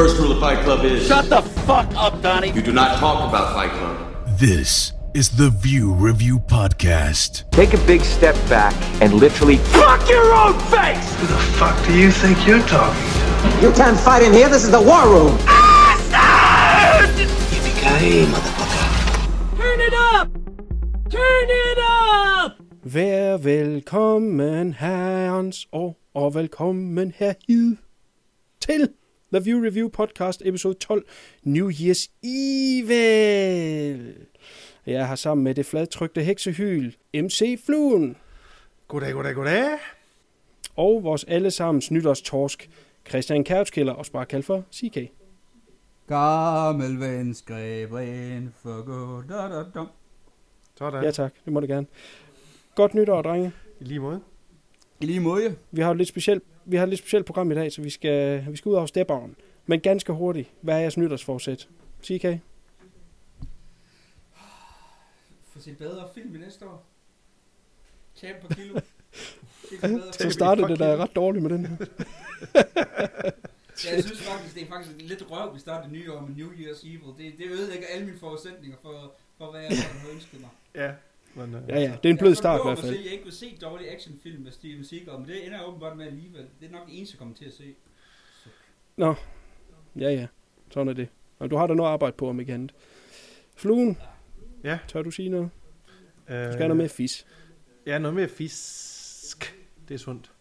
First rule of Fight Club is Shut the fuck up, Donnie. you do not talk about Fight Club. This is the View Review Podcast. Take a big step back and literally Fuck your own face! Who the fuck do you think you're talking to? You can't fight in here. This is the war room. Yippee-ki-yay, motherfucker. Turn it up! Turn it up! Vær velkommen herrens år, og velkommen herhid til The View Review Podcast episode 12, New Year's Evil. Jeg har sammen med det fladtrykte heksehyl, MC Fluen, Goddag, goddag, goddag. og vores allesammens nytårstorsk, Christian Kautzkiller, også bare kaldt for CK. Gammel ven skrev en for god da, da, da. Sådan. Ja tak, det må det gerne. Godt nytår, drenge. I lige måde. I lige måde. Vi har et lidt specielt, vi har et lidt specielt program i dag, så vi skal, vi skal ud over stepperen. Men ganske hurtigt, hvad er jeres nytårsforsæt? CK? Få set bedre film i næste år. Tjene på kilo. Er Så startede det da ret dårligt med den her. Ja, jeg synes faktisk, det er faktisk lidt røv, vi starter det nye år med New Year's Evil. Det, det ødelægger alle mine forudsætninger for, for hvad jeg havde ønsket mig. Ja. Men, uh, Ja, ja, det er en blød start i hvert at fald. jeg ikke vil se dårlige actionfilm med Steven Seagal, men det ender jeg åbenbart med alligevel. Det er nok det eneste, jeg kommer til at se. Ja, ja. Sådan er det. Og du har da noget at arbejde på, om ikke andet. Fluen? Ja. Tør du sige noget? Uh, Du skal have noget med fis. Ja, noget med fisk. Det er sundt.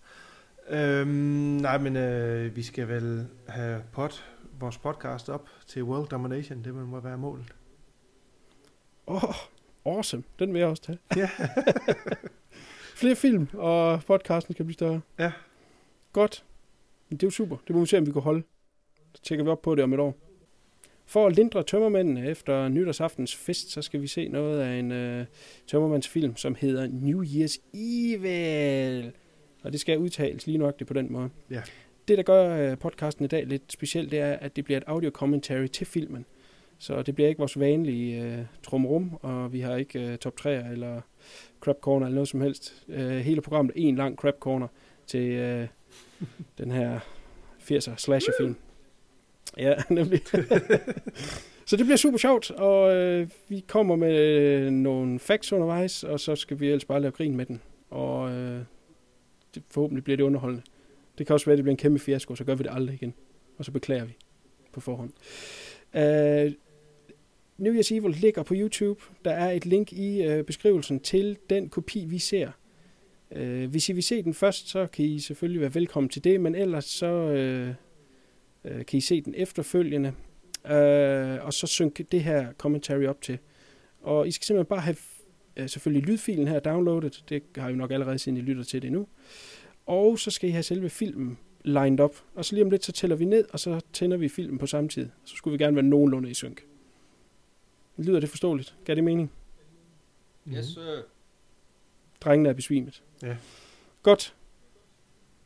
Øhm, nej, men øh, vi skal vel have pot, vores podcast op til World Domination. Det må være målet. Åh, oh, awesome. Den vil jeg også tage. Ja. Flere film, og podcasten kan blive større. Ja. Godt. Men det er jo super. Det må vi se, om vi kan holde. Så tjekker vi op på det om et år. For at lindre tømmermændene efter nytårsaftens fest, så skal vi se noget af en øh, tømmermandsfilm, som hedder New Year's Evil. Og det skal udtales lige nok det på den måde. Ja. Det, der gør øh, podcasten i dag lidt specielt, det er, at det bliver et audio commentary til filmen. Så det bliver ikke vores vanlige øh, trumrum, og vi har ikke øh, top 3 eller crap corner eller noget som helst. Øh, hele programmet er en lang crap corner til øh, den her 80'er slasherfilm. Ja, nemlig. så det bliver super sjovt, og øh, vi kommer med øh, nogle facts undervejs, og så skal vi ellers bare lave grin med den. Og øh, det, forhåbentlig bliver det underholdende. Det kan også være, at det bliver en kæmpe fiasko, så gør vi det aldrig igen. Og så beklager vi på forhånd. Øh, New Year's Evil ligger på YouTube. Der er et link i øh, beskrivelsen til den kopi, vi ser. Øh, hvis I vil se den først, så kan I selvfølgelig være velkommen til det, men ellers så øh, øh, kan I se den efterfølgende, øh, og så synke det her commentary op til. Og I skal simpelthen bare have øh, selvfølgelig lydfilen her downloadet. Det har I nok allerede, siden I lytter til det nu. Og så skal I have selve filmen lined up. Og så lige om lidt, så tæller vi ned, og så tænder vi filmen på samme tid. Så skulle vi gerne være nogenlunde i synk. Lyder det forståeligt? Gav det mening? Yes, sir. Drengene er besvimet. Ja. Godt.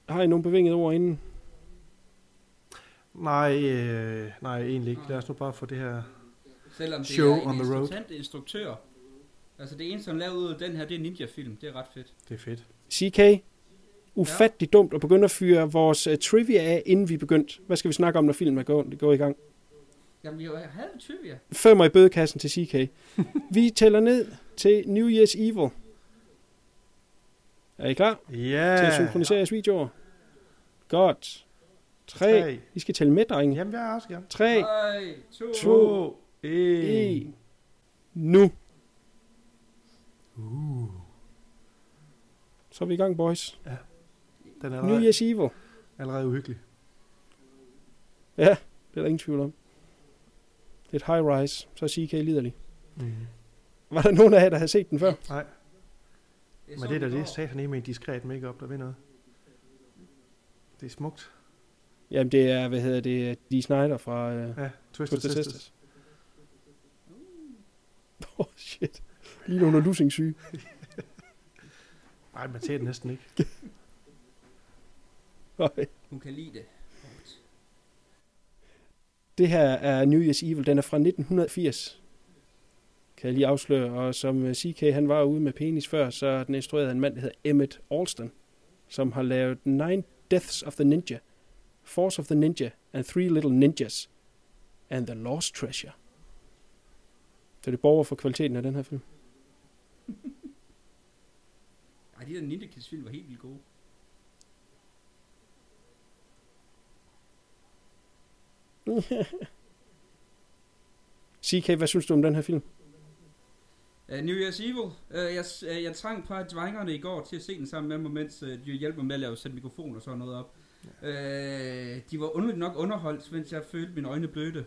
Har I nogle bevingede ord inden? Nej, øh, nej, egentlig ikke. Lad os nu bare få det her... Selvom det Show er en on the road. instruktør. Altså det eneste, han lavede ud af den her, det er ninja-film. Det er ret fedt. Det er fedt. CK, ufattelig dumt at begynde at fyre vores uh, trivia af, inden vi begyndte. Hvad skal vi snakke om, når filmen er gået, går i gang? Jamen, jeg havde trivia. Femmer i bødekassen til CK. vi tæller ned til New Year's Evil. Er I klar Ja. til at synkronisere jeres videoer? Godt. 3. Tre. I skal tælle med, drenge. Jamen, jeg er også gerne. 3, 3, 2, To. 1. 1. Nu. Uh. Så er vi i gang, boys. Den er New allerede, Year's Evil. allerede uhyggelig. Ja, det er der ingen tvivl om. Det er et high rise, så er CK liderlig. Mm. Var der nogen af jer, der havde set den før? Nej, men det er da det satan med en diskret makeup der ved noget. Det er smukt. Jamen, det er, hvad hedder det, Dee Snyder fra uh, Ja, Twisted, Twisted Sisters. Sisters. Oh, shit. Lige under losing syge. Nej, man ser det næsten ikke. Nej. Hun kan lide det. Det her er New Year's Evil. Den er fra 1980. Kan jeg lige afsløre. Og som øh, CK han var ude med penis før, så er den instrueret af en mand, der hedder Emmett Alston, som har lavet Nine Deaths of the Ninja. Force of the Ninja and Three Little Ninjas and the Lost Treasure. Så det borger for kvaliteten af den her film. Ej, de der Ninja Kids film var helt vildt gode. CK, hvad synes du om den her film? Uh, New Year's Evil. Uh, jeg, uh, jeg tvang på drengerne i går til at se den sammen med mig, mens uh, de hjalp mig med at lave sætte mikrofon og sådan noget op. Uh, de var underligt nok underholdt, mens jeg følte mine øjne blødte.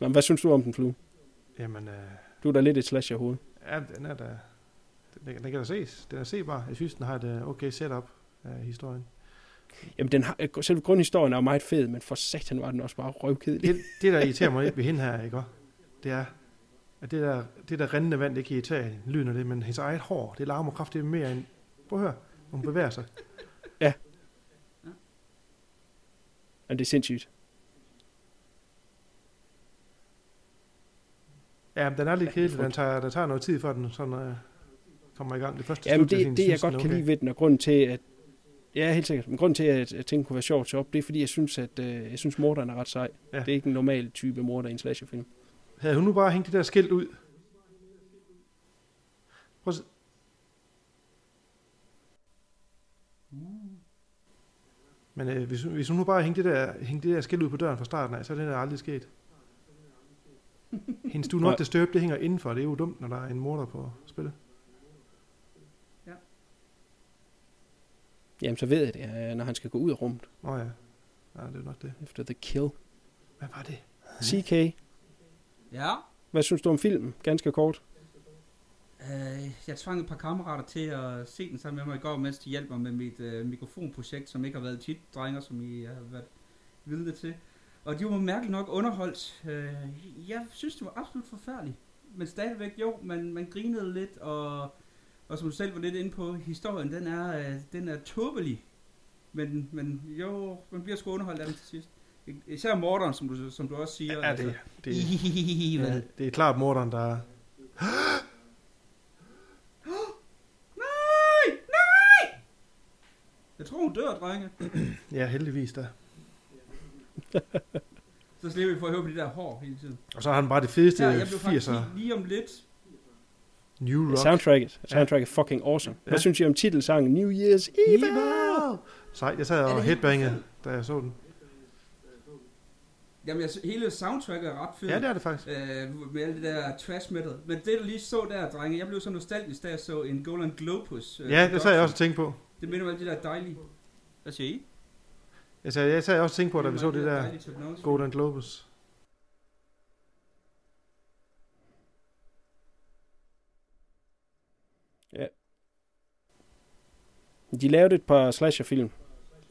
Nå, hvad synes du om den, Flue? Jamen, øh, Du er da lidt et slash i hovedet. ja, den er da... Den, den kan da ses. Den er sebar. Jeg synes, den har et øh, okay setup af historien. Jamen, den har, øh, selve grundhistorien er meget fed, men for satan var den også bare røvkedelig. Det, det der irriterer mig lidt ved hende her, ikke? Det er, at det der, det der rendende vand, det kan irritere hende. lyden af det, men hendes eget hår, det larmer kraftigt mere end... Prøv at høre, hun bevæger sig. Men det er sindssygt. Ja, men den er lidt Ja, kedelig. Den tager, der tager noget tid, før den sådan, øh, kommer i gang. Det første Jamen, jeg det, synes, det jeg den godt kan lide ved den, og grunden til, at Ja, helt sikkert. Men grunden til, at, at tingene kunne være sjovt så op, det er, fordi jeg synes, at øh, jeg synes, morderen er ret sej. Ja. Det er ikke en normal type morder i en slasherfilm. Havde hun nu bare hængt det der skilt ud? Prøv at se. Men øh, hvis, hvis hun nu bare hængte det, der, hængte det der skilt ud på døren fra starten af, så er det der aldrig sket. Hendes du not disturb, det hænger indenfor. Det er jo dumt, når der er en morder på spil. Jamen, så ved jeg det, øh, når han skal gå ud af rummet Nå ja. Ja, det er nok det. efter The Kill. Hvad var det? CK, Ja. hvad synes du om filmen? Ganske kort. Øh, jeg tvang et par kammerater til at se den sammen med mig i går, mens de hjalp mig med mit øh, mikrofonprojekt, som ikke har været tit, drenger, som I har været vidne til. Og de var mærkeligt nok underholdt. Øh, jeg synes, det var absolut forfærdeligt. Men stadigvæk, jo, man, man grinede lidt, og, og som du selv var lidt inde på, historien, den er, øh, den er tåbelig. Men, men jo, man bliver sgu underholdt af den til sidst. Især morderen, som du, som du også siger. Ja, det, det, Hvad? ja, det er klart morderen, der... Nej! Nej! Jeg tror, hun dør, drenge. Ja, heldigvis da. Så slipper vi for at høre på de der hår hele tiden. Og så har han bare det fedeste Ja, jeg blev faktisk 80'er lige, lige om lidt. New Rock. Soundtracket. Soundtracket er fucking awesome. Hvad Ja. synes I om titelsangen New Year's Evil? Sej, jeg sad Er og det headbangede, da jeg så den. Jamen, jeg, hele soundtracket er ret fedt. Ja, det er det faktisk. Øh, med alt det der trash metal. Men det, du lige så der, drenge, jeg blev så nostalgisk, da jeg så en Golan Globus. øh, Ja, det sad jeg også og tænkte på. Det minder mig om det der dejlige. Hvad siger I? Jeg sad, jeg sad også og tænkte på, da vi så om det der technology. Golden Globus. De lavede et par slasherfilm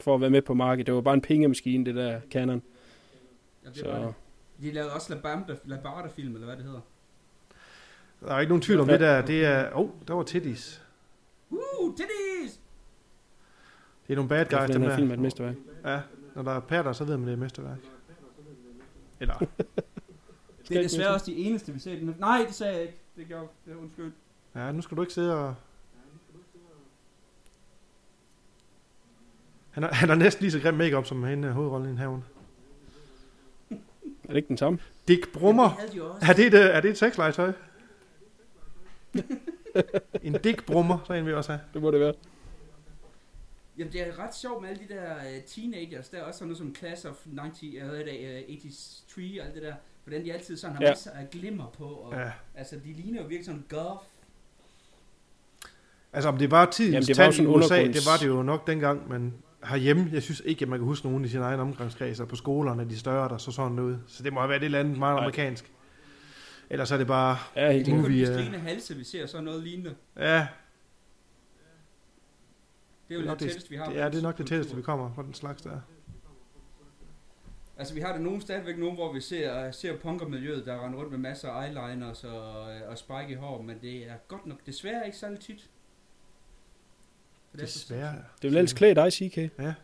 for at være med på markedet. Det var bare en pengemaskine, det der Canon. Ja, det Så. De lavede også Labamba, Labarda film, eller hvad det hedder. Der er ikke nogen tvivl om det der. Det er... Åh, oh, der var titties. Uh, titties! Det er nogle bad guys, dem der. film er et mesterværk. Ja, når der er patter, så ved man, det er mesterværk. Eller, Det er desværre også de eneste, vi ser. Nej, det sagde jeg ikke. Det gjorde det. er Undskyld. ja, nu skal du ikke sidde og... Han har, han har næsten lige så grim makeup som hende hovedrollen i en havn. Er det ikke den samme? Dick Brummer. Ja, det. Er det et, øh, er det et sexlegetøj? en Dick Brummer, så en vi også have. Det må det være. Jamen, det er ret sjovt med alle de der uh, teenagers. Der er også sådan noget som Class of 90, uh, hvad hedder det, uh, 83 og alt det der. Hvordan de altid sådan har Ja. masser af glimmer på. Og, Ja. Altså, de ligner jo virkelig sådan goth. Altså, om det var tidens Jamen, det var tand i sådan USA, det var det jo nok dengang, men herhjemme, jeg synes ikke, at man kan huske nogen i sin egen omgangskreds, og på skolerne, de større, der så sådan ud. Så det må have været et eller andet meget Nej. amerikansk. Ellers er det bare, Ja, helt Det er kun Movie, øh. Halse, vi ser sådan noget lignende. ja, Det er jo det er, det nok tætteste, vi har. ja, det er nok det tætteste, vi kommer på den slags der. Altså, vi har det nogen stadigvæk nogen, hvor vi ser, ser punkermiljøet, der render rundt med masser af eyeliners og, og spike i hår, men det er godt nok desværre ikke særlig tit. Så det er så- Desværre. Det vil ellers klæde dig, CK. Ja.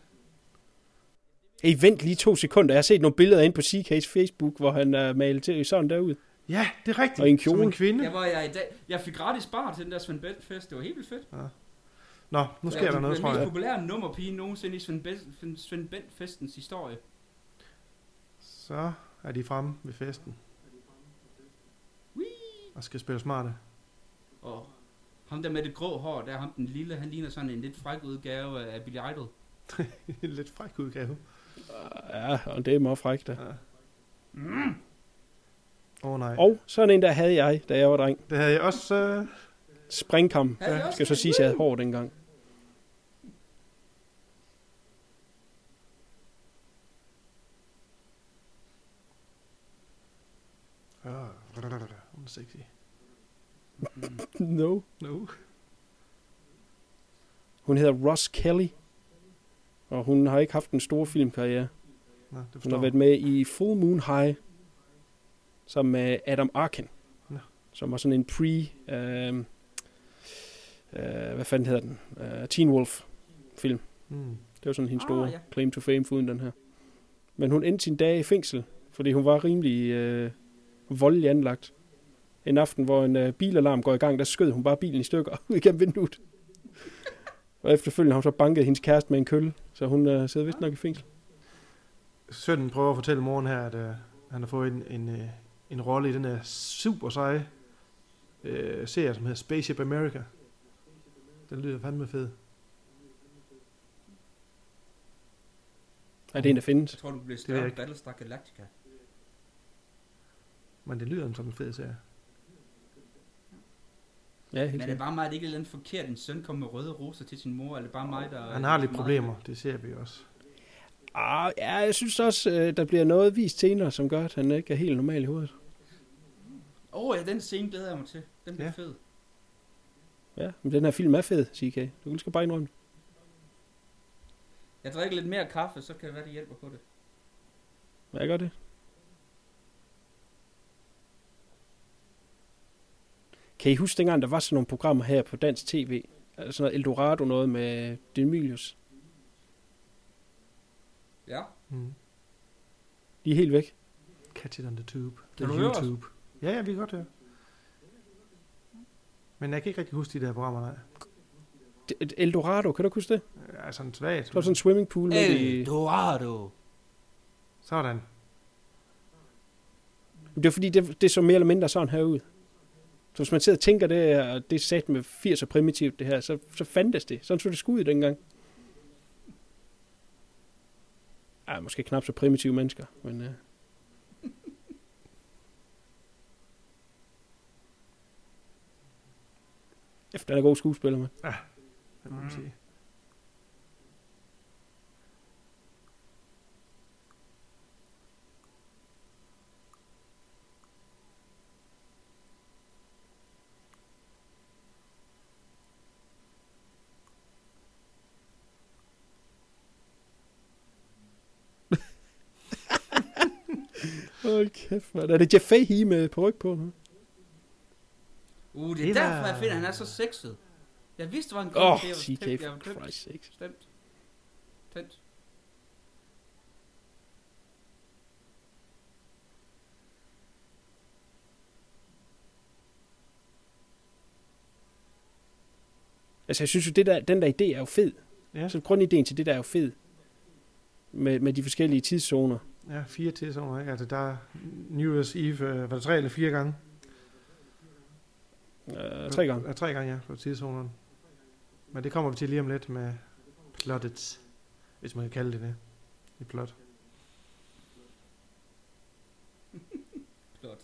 Hey, vent lige to sekunder. Jeg har set nogle billeder ind på CK's Facebook, hvor han er malet til sådan derud. Ja, det er rigtigt. Og en Som kjole. en kvinde. Jeg, var, jeg, i dag, jeg fik gratis bar til den der Svend Bent fest. Det var helt vildt fedt. Nå, nu sker der noget, Den tror mest jeg. populære nummerpige nogensinde i Svend, Bent, Svend Bent festens historie. Så er de fremme ved festen. Og skal spille smarte. Og ham der med det grå hår, der er ham den lille, han ligner sådan en lidt fræk udgave af Billy Idol. En lidt fræk udgave. Ja, og det er meget frækt da. Åh oh, nej. Og sådan en der havde jeg, da jeg var dreng. Det havde jeg også... Øh... Springkam. Også Skal så sige, at jeg havde hår dengang. Ja, hun er sexy. No. No. Hun hedder Ross Kelly. Og hun har ikke haft en stor filmkarriere. Nå, det Hun har været med i Full Moon High, sammen med Adam Arkin, Nå. som var sådan en pre, øh, øh, hvad fanden hedder den, øh, Teen Wolf film. Mm. Det var sådan hendes Ah, store ja. claim to fame foruden den her. Men hun endte sin dag i fængsel, fordi hun var rimelig øh, voldelig anlagt. En aften, hvor en øh, bilalarm går i gang, der skød hun bare bilen i stykker ud igennem vinduet. Og efterfølgende har hun så banket hendes kæreste med en kølle, så hun øh, sidder vist nok i fængsel. Sønnen prøver at fortælle moren her, at øh, han har fået en, en, øh, en rolle i den her super seje øh, serie, som hedder Spaceship America. Den lyder fandme fed. Er det en, der findes? Jeg tror, du bliver større. Battlestar Galactica. Men det lyder som en fed serie. Ja, helt Men er det bare mig, at det ikke er andet forkert, en søn kommer med røde roser til sin mor, eller er bare mig, der... Han har lidt meget- problemer, det ser vi også. Ah, ja, jeg synes også, øh, der bliver noget vist senere, som gør, at han ikke er helt normal i hovedet. Åh oh, ja, den scene glæder jeg mig til. Den bliver Ja. fed. Ja, men den her film er fed, CK. Du kan skal bare indrømme. Jeg drikker lidt mere kaffe, så kan det være, det hjælper på det. Ja, jeg gør det. Kan I huske dengang, der var sådan nogle programmer her på dansk tv? Altså sådan noget Eldorado noget med Demilius. Ja. Mm. De er helt væk. Catch it on the tube. Kan The du høre os? YouTube. Ja, ja, vi kan godt høre. Men jeg kan ikke rigtig huske de der programmer, nej. D- Eldorado, kan du huske det? Ja, sådan svagt. Der var sådan en swimmingpool med i... Dorado. Sådan. Det er fordi, det, det så mere eller mindre sådan her ud. Så hvis man sidder og tænker, det er, det er sat med 80 og primitivt det her, så, så fandtes det. Sådan så det skulle ud dengang. Ej, måske knap så primitive mennesker, men... Uh... Efter der er god skuespiller, man. Ah, det må man sige. Hold kæft, man. Er det Jeff Fahey med på ryg på? nu? Uh, det er Det derfor, var- jeg finder, at han er så sexet. Jeg vidste, det var en grund Åh, oh, til, at jeg CK, for stemt. Christ's sake. Stemt. Tændt. Altså, jeg synes jo, det der, den der idé er jo fed. Ja, Så grundideen til det der er jo fed. Med, med de forskellige tidszoner. Ja fire tidszoner, ikke? Altså, der er New Year's Eve, øh, var det tre eller fire gange? Øh, tre gange. Ja, tre gange, ja, på tidszonerne. Men det kommer vi til lige om lidt med plottet, hvis man kan kalde det det. I plot. Flot.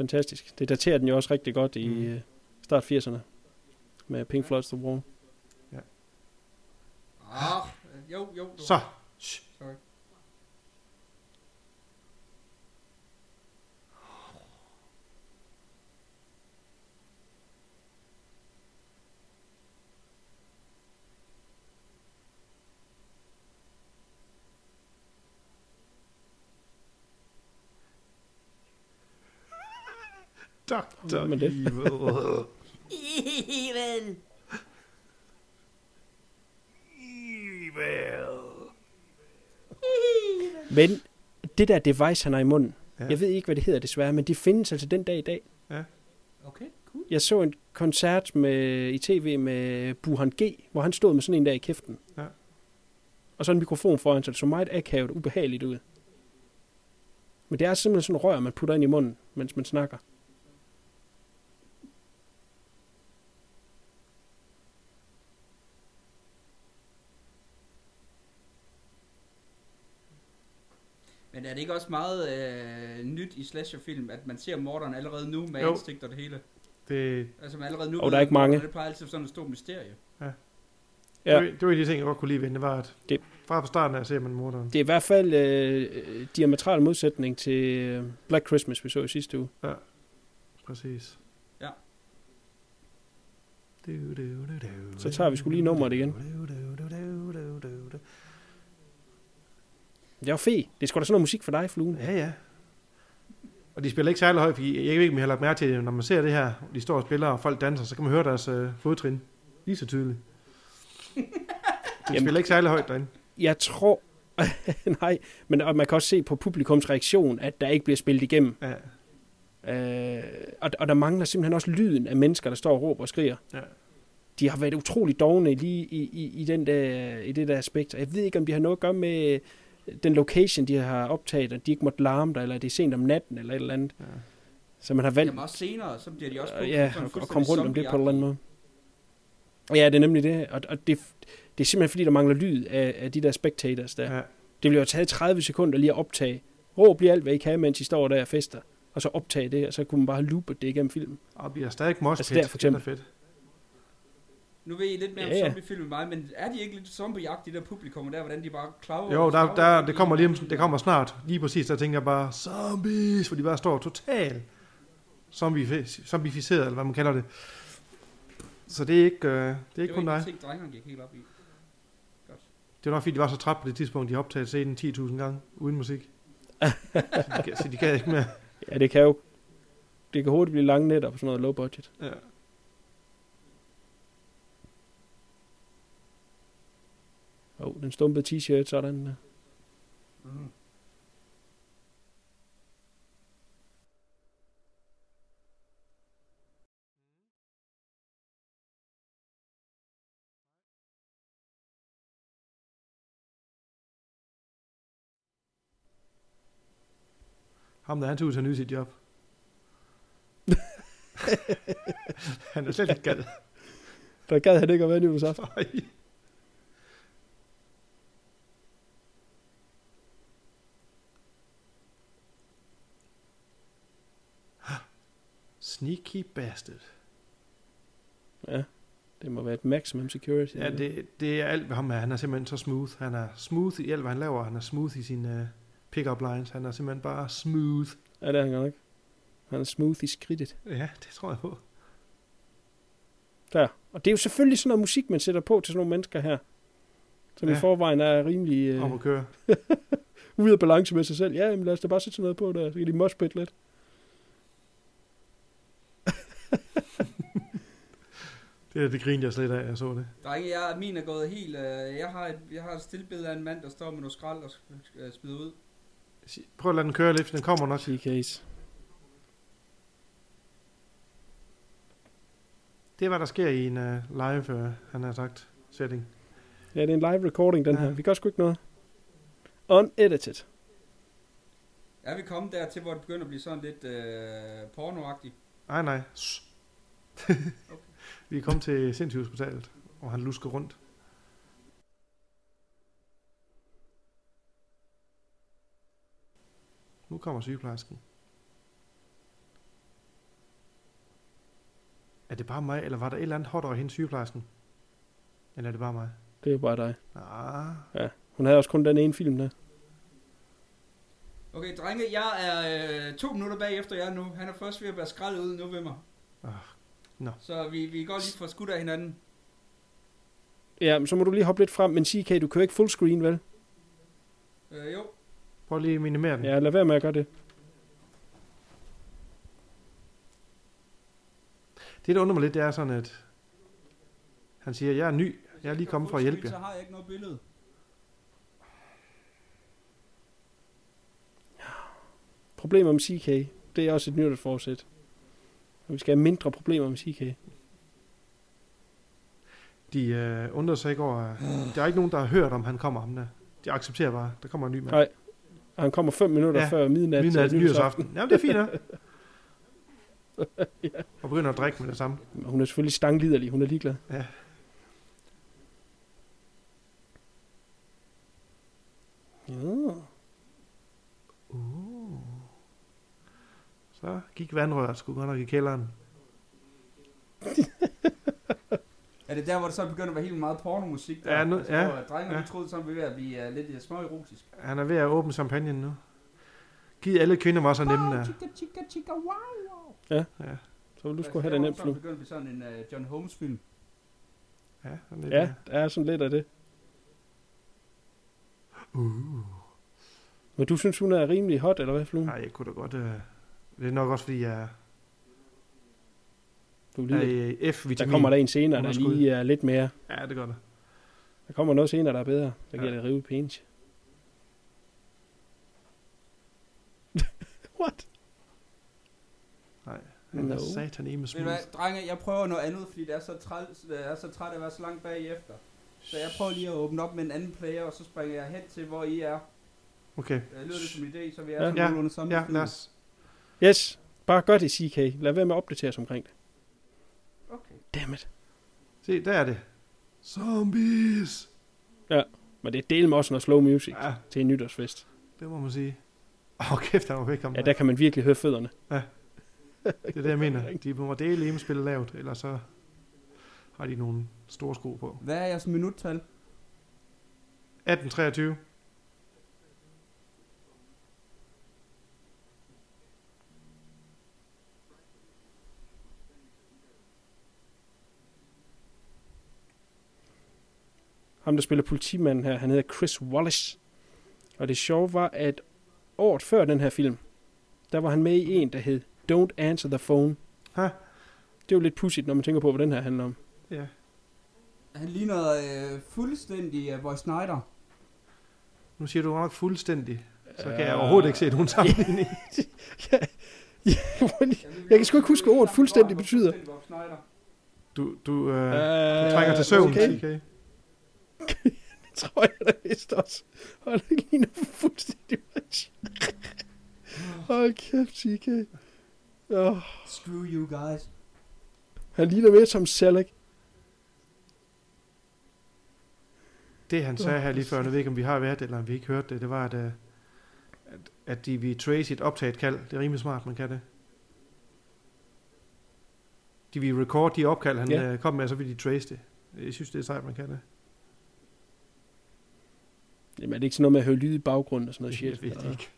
Fantastisk. Det daterer den jo også rigtig godt i Mm. mm. start 80'erne. Med Pink Floyd's The Wall. Ah, jo, jo. jo. Så, Dr. Men det- Evil. Evil. Evil. Men det der device, han har i munden, Ja. ja. jeg ved ikke, hvad det hedder desværre, men det findes altså den dag i dag. Okay, cool. Jeg så en koncert med, i tv med Buhan G, hvor han stod med sådan en der i kæften. Ja. Og så en mikrofon foran, så det så meget akavet og ubehageligt ud. Men det er simpelthen sådan en rør, man putter ind i munden, mens man snakker. Er det ikke også meget øh, nyt i slasherfilm, at man ser morderen allerede nu med Jo. ansigt og det hele? Det, Altså man allerede nu Og der er ikke mange. Det plejer altid sådan et stort mysterie. Ja. det, var, det var en af de ting, jeg godt kunne lide ved. Det var, at Det- fra starten af ser man morderen. Det er i hvert fald øh, diametral modsætning til øh, Black Christmas, vi så i sidste uge. Præcis. Ja. Du, du, Så tager vi sgu lige nummeret igen. Du, du, du, du, du, du, du. Det var fedt. Det er sgu da sådan noget musik for dig, Fluen. Ja, ja. Og de spiller ikke særlig højt, fordi jeg ved ikke, om jeg har lagt mærke til når man ser det her, de står og spiller, og folk danser, så kan man høre deres øh, fodtrin lige så tydeligt. De Jamen- spiller ikke særlig højt derinde. Jeg tror... Nej, men og man kan også se på publikums reaktion, at der ikke bliver spillet igennem. Ja. Øh, og, og der mangler simpelthen også lyden af mennesker, der står og råber og skriger. Ja. De har været utrolig dogne lige i, i, i, den der, i det der aspekt. Jeg ved ikke, om de har noget at gøre med den location, de har optaget, at de ikke måtte larme der, eller det er sent om natten, eller et eller andet. Ja. Så man har valgt Jamen også senere, så bliver de også Øh, ja, og, komme rundt om det på en eller anden måde. Ja, det er nemlig det. Og, og det, det er simpelthen fordi, der mangler lyd af, af de der spectators der. Ja. Det bliver jo taget 30 sekunder lige at optage. Råb lige alt, hvad I kan, mens I står der og fester. Og så optage det, og så kunne man bare loope det igennem filmen. Og bliver stadig mosh Altså der for eksempel. Det er fedt. Nu ved I lidt mere Ja, om zombiefilm end mig, men er de ikke lidt zombieagtige, der publikum der, hvordan de bare klaver? Jo, der, der, det kommer lige det kommer snart. Lige præcis, der tænker jeg bare, zombies, hvor de bare står totalt zombifi- zombificeret, eller hvad man kalder det. Så det er ikke, øh, det er det ikke kun var dig. ikke ting, drengerne gik helt op i. Godt. Det var nok fordi, de var så træt på det tidspunkt, de har optaget scenen 10.000 gange uden musik. så, de, kan- så de kan ikke mere. Ja, det kan jo... Det kan hurtigt blive lange nætter på sådan noget low budget. Ja. Oh, den stumpede t-shirt, sådan. Mm. Ham der, han tog ud til at nyde sit job. han er slet ikke gal. Der gad han ikke at være nytårsaften. Sneaky bastard. Ja, det må være et maximum security. Ja, det, det er alt ved ham her. Han er simpelthen så smooth. Han er smooth i alt, hvad han laver. Han er smooth i sine uh, pick-up lines. Han er simpelthen bare smooth. Ja, det er han godt nok. Han er smooth i skridtet. Ja, det tror jeg på. Der. Og det er jo selvfølgelig sådan noget musik, man sætter på til sådan nogle mennesker her. Som ja. I forvejen er rimelig øh, Om at køre. ude af balance med sig selv. Ja, men lad os da bare sætte sådan noget på der, så kan de moshpit lidt. Det er det grin, jeg slet af, jeg så det. Drenge, jeg, min er gået helt... Øh, jeg, har et, jeg har et stillbillede af en mand, der står med noget skrald og øh, smider ud. Prøv at lade den køre lidt, for den kommer nok. T-case. Det er, hvad der sker i en uh, live, uh, han har sagt, setting. Ja, det er en live recording, den Ja. her. Vi gør sgu ikke noget. Unedited. Er vi kommet dertil, hvor det begynder at blive sådan lidt øh, pornoagtigt? Nej, nej. Vi er kommet til sindssygehospitalet, og han lusker rundt. Nu kommer sygeplejersken. Er det bare mig, eller var der et eller andet hot over hende sygeplejersken? Eller er det bare mig? Det er bare dig. Ah, Hun havde også kun den ene film der. Okay, drenge, jeg er øh, to minutter bagefter jer nu. Han er først ved at være skraldet ud nu ved mig. Ah, nå. Så vi, vi går lige for skudt af hinanden. Ja, men så må du lige hoppe lidt frem, men CK, du kører ikke fullscreen, vel? Øh, jo. prøv lige at minimere den. Ja, lad være med at gøre det. Det, der undrer mig lidt, det er sådan, at han siger, jeg er ny, jeg er lige kommet for at hjælpe Så jer. har jeg ikke noget billede. Problemer med CK, det er også et nytårsforsæt. Og vi skal have mindre problemer med CK. De øh, undrer sig ikke over, der er ikke nogen, der har hørt om, han kommer ham der. De accepterer bare, der kommer en ny mand. Nej, Og han kommer fem minutter Ja, ja, før midnat. Midnat til nytårsaften. Jamen, det er fint, ja. Og begynder at drikke med det samme. Hun er selvfølgelig stangliderlig, hun er ligeglad. Ja. Ja. Uh. Så gik vandrøret sgu godt nok i kælderen. Er det der, hvor det så begynder at være helt meget pornomusik? Der? Ja, nu- altså, ja, Hvor drengene ja. ja. troede, så vi ved at blive uh, lidt uh, små erotisk. Han er ved at åbne champagne nu. Giv alle kvinder var så nemme der. Chica, chica, chica, wow, wow. Ja, Så vil du skulle have det nemt Så nu. begynder vi sådan en uh, John Holmes film. ja, sådan lidt, Ja, der er sådan lidt af det. Uh. Men du synes, hun er rimelig hot, eller hvad, Flue? Nej, jeg kunne da godt... Øh, det er nok også, fordi jeg Du er er lige, i F-vitamin. der kommer der en senere, der lige er lidt mere. Ja, det gør det. Der kommer noget senere, der er bedre. Der giver Ja. det rive penis. What? Nej, han No. er satan i med Ved du smooth. hvad, drenge, jeg prøver noget andet, fordi det er så, træls, jeg er så træt af at være så langt bagefter. Så jeg prøver lige at åbne op med en anden player, og så springer jeg hen til, hvor I er. Okay. Øh, lyder det som en idé, så vi er Ja. sådan Ja, nogenlunde samme Ja, sted. lad os... Yes, bare gør det, CK. Lad være med at opdatere os omkring det. Okay. Dammit. Se, der er det. Zombies! Men det er del med også noget slow music Ja, til en nytårsfest. det må man sige. Åh, oh, kæft, han var væk om Ja, der kan man virkelig høre fødderne. Det er det, jeg mener. De må dele hjemme spille lavt, eller så har de nogle store sko på. Hvad er jeres minuttal? 1823. Ham, der spiller politimanden her, han hedder Chris Wallace. Og det sjove var, at året før den her film, der var han med i en, der hed Don't Answer the Phone. Ha? Det er jo lidt pudsigt, når man tænker på, hvad den her handler om. Ja. Han ligner øh, fuldstændig øh, Roy Snyder. Nu siger du nok fuldstændig. Så kan jeg Øh, overhovedet ikke se nogen sammenligning. ja, ja, Jeg kan sgu ikke huske, hvad ordet fuldstændig betyder. Du, du, øh, Øh, du trænger til søvn, okay. okay. Det tror jeg da vist også. Hold det ligner fuldstændig match. Hold kæft, CK. Oh, Screw you guys. han ligner mere som Selleck. Det han sagde her lige før, jeg ved ikke om vi har været det, eller om vi ikke hørt det, det var, at, øh, at, at de vil trace et optaget kald. Det er rimelig smart, man kan det. De vil record de opkald, han Ja. ja. kom med, og så vil de trace det. Jeg synes, det er sejt, man kan det. Jamen, er det ikke sådan noget med at høre lyd i baggrunden og sådan noget Jeg shit? ved det ikke.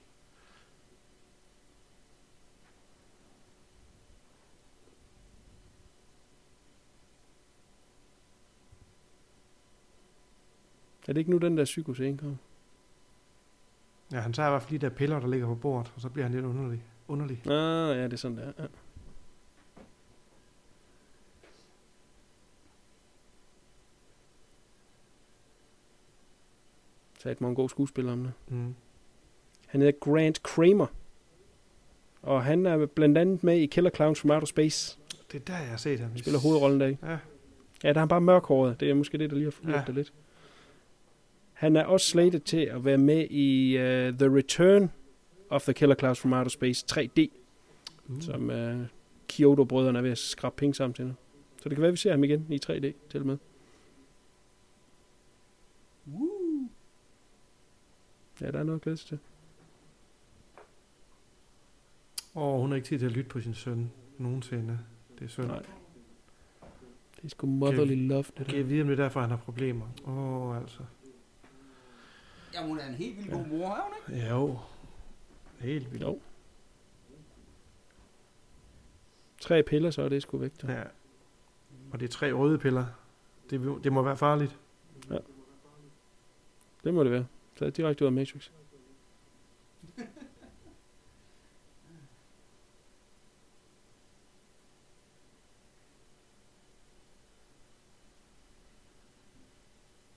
Er det ikke nu, den der psykoscene kommer? Ja, han tager i hvert fald de der piller, der ligger på bordet, og så bliver han lidt underlig. underlig. Ah, ja, det er sådan der. Ja. Et mange gode skuespillere om det. Mm. Han hedder Grant Kramer. Og han er blandt andet med i Killer Clowns from Outer Space. Det er der, jeg har set ham. Han spiller hovedrollen der. Ja. Ja, der er han bare mørkhåret. Det er måske det, der lige har forvirret Ja. det lidt. Han er også slated til at være med i uh, The Return of the Killer Clowns from Outer Space 3D, Uh. som uh, Kyoto-brødrene er ved at skrabe penge sammen til nu. Så det kan være, vi ser ham igen i 3D til og med. Ja, der er noget at glæde sig til. Åh, hun har ikke tid til at lytte på sin søn nogensinde. Det er synd. Nej. Det er sgu motherly love, det Kan der. jeg vide, om det er derfor, han har problemer? Åh, oh, altså. Jamen, hun er en helt vildt god mor, er hun ikke? Ja, jo. Helt vildt. Jo. Tre piller, så er det sgu væk. Ja. Ja. Og det er tre røde piller. Det, det må være farligt. Det må det være taget direkte ud af Matrix.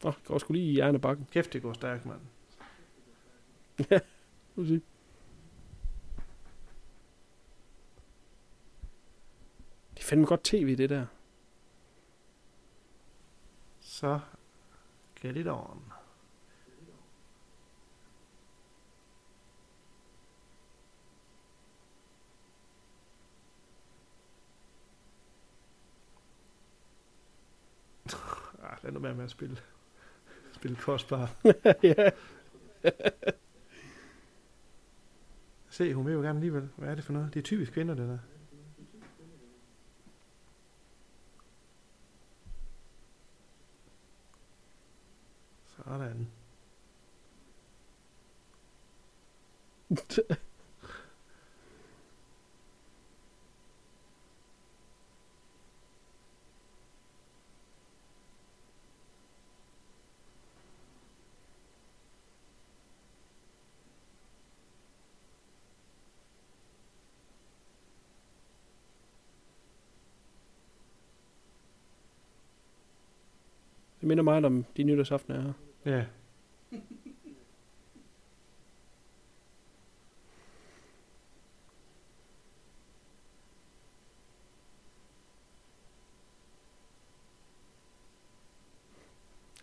Nå, oh, går sgu lige i hjernebakken. Kæft, det går stærkt, mand. ja, må sige. Det er fandme godt tv, det der. Så, get it on. Lad nu være med at spille. Spille kostbar. ja. Se, hun vil jo gerne alligevel. Hvad er det for noget? Det er typisk kvinder, det der. Sådan. Det minder meget om de nytårsaftener her. Ja.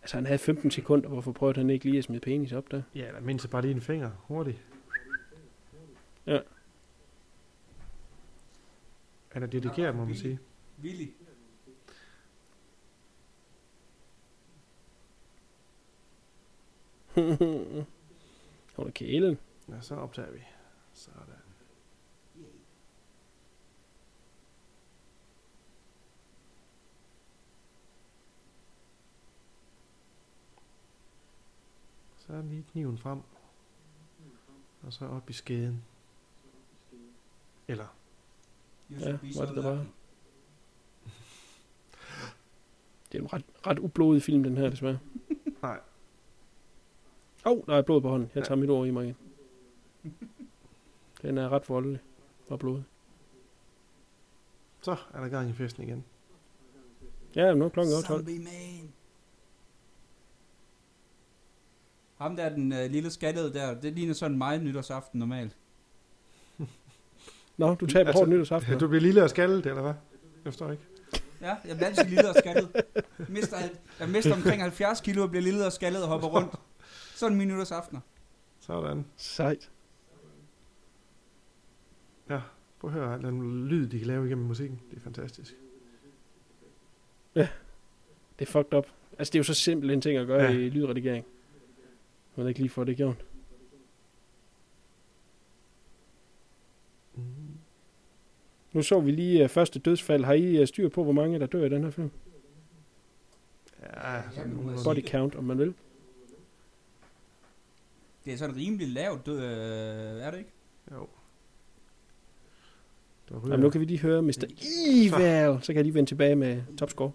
Altså, han havde 15 sekunder. Hvorfor prøvede han ikke lige at smide penis op der? Ja, der mindst bare lige en finger. Hurtigt. Ja. Han er dedikeret, må man sige. Willy. Hold da kælen. Ja, så optager vi. Sådan. Så er lige kniven frem. Og så op i skeden. Eller, Ja, var det der bare. Det er en ret, ret ublodig film, den her, desværre. Nej. Åh, oh, der er blod på hånden. Jeg Ja. tager mit ord i mig igen. Den er ret voldelig og blodig. så er der gang i festen igen. Ja, nu er klokken også 12. Zombie man. Ham der, den øh, lille skaldede der, det ligner sådan mig nytårsaften normalt. Nå, du taber Altså, hårdt nytårsaften. Du bliver lille og skaldet, eller hvad? Jeg forstår ikke. Ja, jeg bliver altid lille og skaldet. Jeg mister, alt- jeg mister omkring 70 kilo og bliver lille og skaldet og hopper rundt. Sådan min nytårsaftener. Sådan. Sejt. Prøv at høre den lyd, de kan lave igennem musikken. Det er fantastisk. Det er fucked up. Altså, det er jo så simpelt en ting at gøre Ja. ja. i lydredigering. Man ikke lige får det gjort. Mm. Nu så vi lige uh, første dødsfald. Har I uh, styr på, hvor mange der dør i den her film? Ja. Body count, om man vil. Det er sådan rimelig lavt, død, øh, er det ikke? Jo. Jamen, nu kan vi lige høre Mr. Evil. Så kan jeg lige vende tilbage med topscore.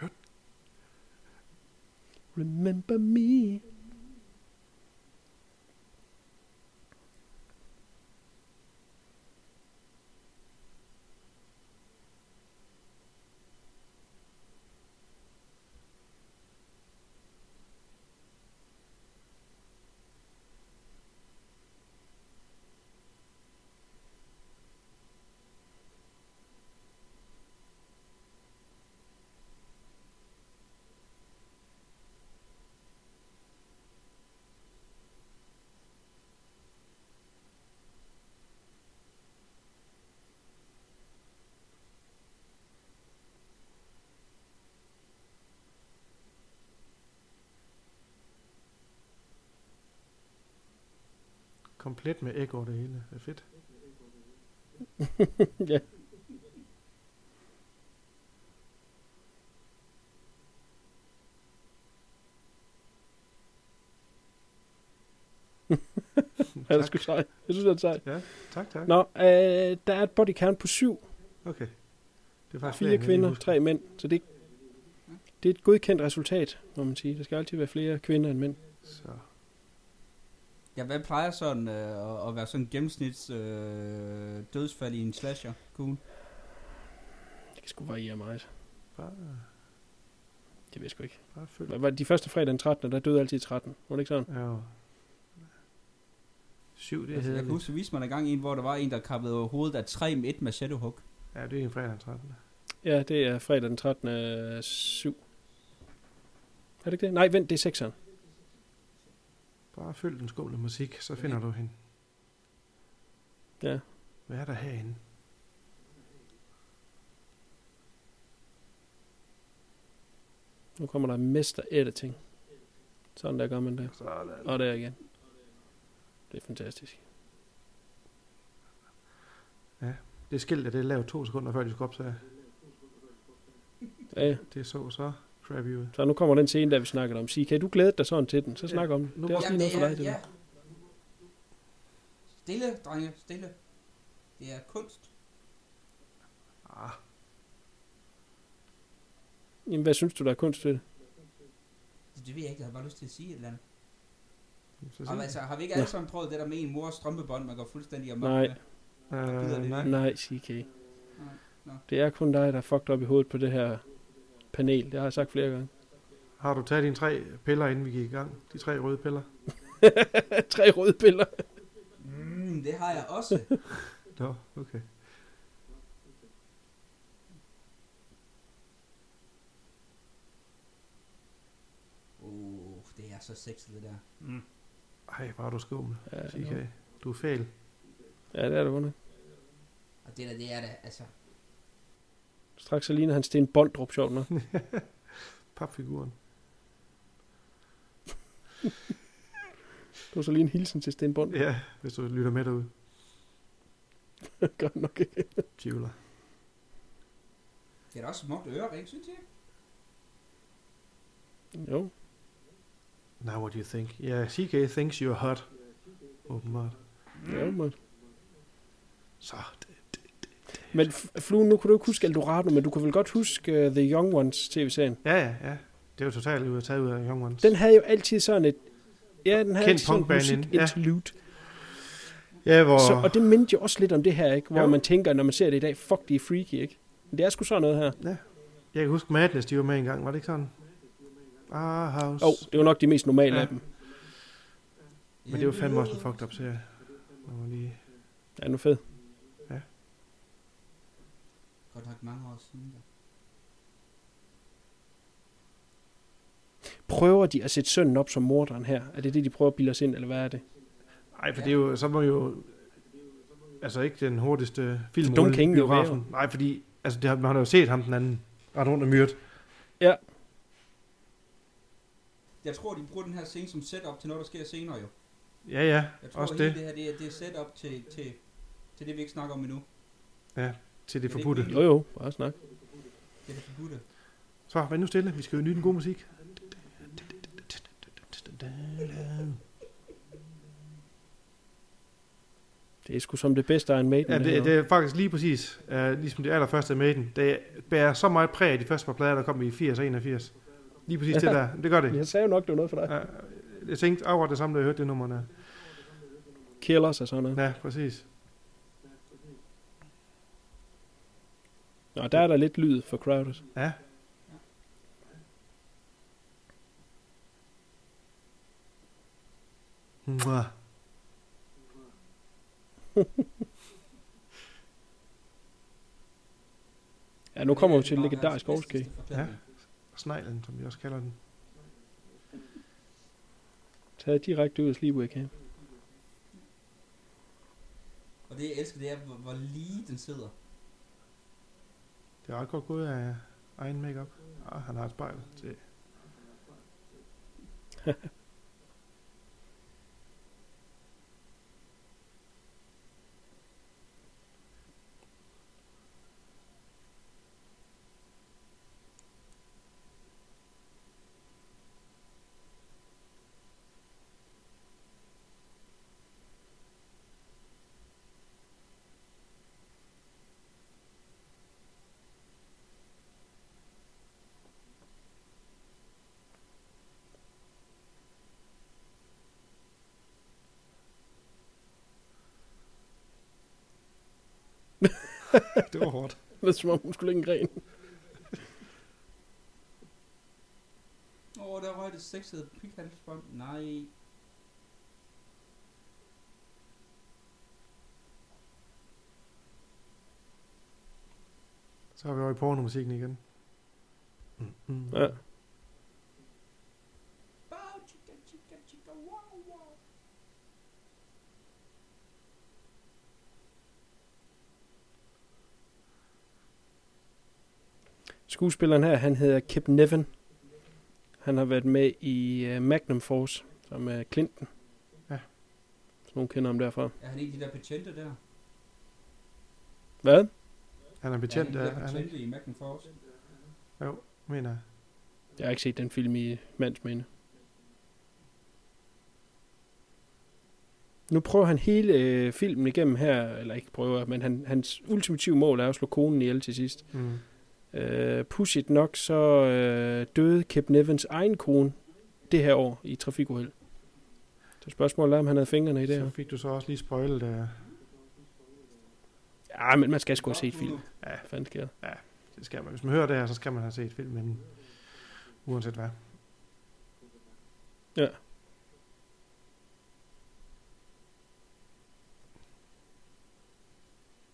Remember me. Komplet med over det hele. Det er fedt. ja. Ja, det er sgu sejt. Jeg synes, det er sejt. Ja, tak, tak. Nå, øh, der er et body count på syv. Okay. Det faktisk Fire flere, kvinder, tre mænd. Så det, det er et godkendt resultat, må man sige. Der skal altid være flere kvinder end mænd. Så. Ja, hvad plejer sådan øh, at, at være sådan en gennemsnits øh, dødsfald i en slasher? Cool. Det kan sgu variere meget. Bare, Det ved jeg sgu ikke. bare følg. Hvad var det de første fredag den 13. Der døde altid 13. Var det ikke sådan? Ja. Syv, det Altså, jeg kan huske, viste mig en gang en, hvor der var en, der kappede over hovedet af tre med et machete-hug. Ja, det er en fredag den 13. Ja, det er fredag den 13. af 7. Er det ikke det? Nej, vent, det er 6'eren. Bare følg den skumle musik, så finder du hende. Ja. Hvad er der herinde? Nu kommer der mester editing. Sådan der gør man det. Sådan. Og der igen. Det er fantastisk. Det skilt, det er lavet to sekunder før de skulle opsage. Ja, ja. Det så så crappy ud. så nu kommer den scene, der vi snakkede om. Sige, kan du glæde dig sådan til den? Så snak om den. nu Det er også lige noget for dig, det der. Stille, drenge, stille. Det er kunst. Ah, Jamen, hvad synes du, der er kunst ved det? Det ved jeg ikke, jeg har bare lyst til at sige et eller andet. så sig. altså, har vi ikke alle sammen prøvet det der med en mors strømpebånd, man går fuldstændig amok Nej. med? Øh, nej. Nej, CK. nå. Det er kun dig, der er fucked op i hovedet på det her panel. Det har jeg sagt flere gange. Har du taget dine tre piller, inden vi gik i gang? De tre røde piller? Tre røde piller. Mm, det har jeg også. Nå, okay. Uh, det er så sexet det der. Mm. Ej, hvor er du skummel. Ja, CK. Du er fæl. ja, det er det vundet. Og det der, det er det, altså. Straks så ligner han Sten Bondrup, sjovt nok. Papfiguren. Det var så lige en hilsen til Sten Bond. Ja, hvis du lytter med derude. Godt nok ikke. Tvivler. Det er da også smukt ørering, synes jeg. Jo. Now what do you think? Ja, yeah, CK thinks you're hot. Åbenbart. Jo, man. Så, Men Fluen, nu kunne du ikke huske Eldorado, men du kunne vel godt huske uh, The Young Ones tv-serien. ja, ja, ja. Det jo totalt ud taget ud af Young Ones. Den havde jo altid sådan et... Ja, den havde Kendt altid sådan et ind, ja. Ja, hvor... Så, og det mindte jo også lidt om det her, ikke? Hvor Jo. man tænker, når man ser det i dag, fuck, det er freaky, ikke? Men det er sgu sådan noget her. Jeg kan huske Madness, de var med engang. Var det ikke sådan? Ah, House. Oh, det var nok de mest normale Ja. af dem. Men det var fandme også en fucked up serie. Var lige... Ja, nu fed. Godt nok mange år siden. Da. Prøver de at sætte sønnen op som morderen her? Er det det, de prøver at bilde os ind, eller hvad er det? Nej, for det er jo, så må jo... Altså ikke den hurtigste film. dum kan ingen jo. Nej, fordi altså, det har, man har jo set ham den anden ret rundt og myret. Ja, Jeg tror, de bruger den her scene som setup til noget, der sker senere jo. Ja, ja, Jeg tror, også det. det her, det er, det er setup til, til, til det, vi ikke snakker om endnu. Til det Er forbudte. jo jo, bare snak. Det er det forbudte. Så, vær nu stille. Vi skal jo nyde den gode musik. Det er sgu som det bedste Iron Maiden. Ja, det, det er faktisk lige præcis, uh, ligesom det allerførste af Maiden. Det bærer så meget præg af de første par plader, der kom i 80 og 81. Lige præcis det der. Det gør det. Jeg sagde jo nok, det var noget for dig. Ja, jeg tænkte akkurat det samme, da jeg hørte det nummer. der. Killers og sådan noget. Ja, præcis. Nå, der er der lidt lyd for crowded. Ja. Mwah. Ja, nu kommer vi til et legendarisk årskrig. Ja. Sneglen, som vi også kalder den. Taget direkte ud af Sleepaway Camp. Og det, jeg elsker, det er, hvor, hvor lige den sidder. Det er ret godt gået af egen makeup. Ah, han har et spejl til. det var hårdt. Det er som om, hun skulle lægge en gren. Åh, oh, der røg det sexede pikhalsbånd. Nej. Så er vi over i pornomusikken igen. Mm. Ja. Skuespilleren her, han hedder Kip Niven. Han har været med i uh, Magnum Force, som er Clinton. Ja. Så nogen kender ham derfra. Er han ikke de der betjente der? Hvad? Han er betjent, er ja, han der er ikke? betjente i Magnum Force? Jo, mener jeg. Jeg har ikke set den film i mandsminde. Nu prøver han hele øh, filmen igennem her, eller ikke prøver, men han, hans ultimative mål er at slå konen ihjel til sidst. Mm. Øh, pudsigt nok, så øh, døde Kip Nevins egen kone det her år i trafikuheld. Så spørgsmålet er, om han havde fingrene i det Så her. fik du så også lige spoilet uh, Ja, men man skal sgu have set filmen. Ja. Fanden sker der? det skal man. Hvis man hører det her, så skal man have set filmen, uanset hvad. Ja.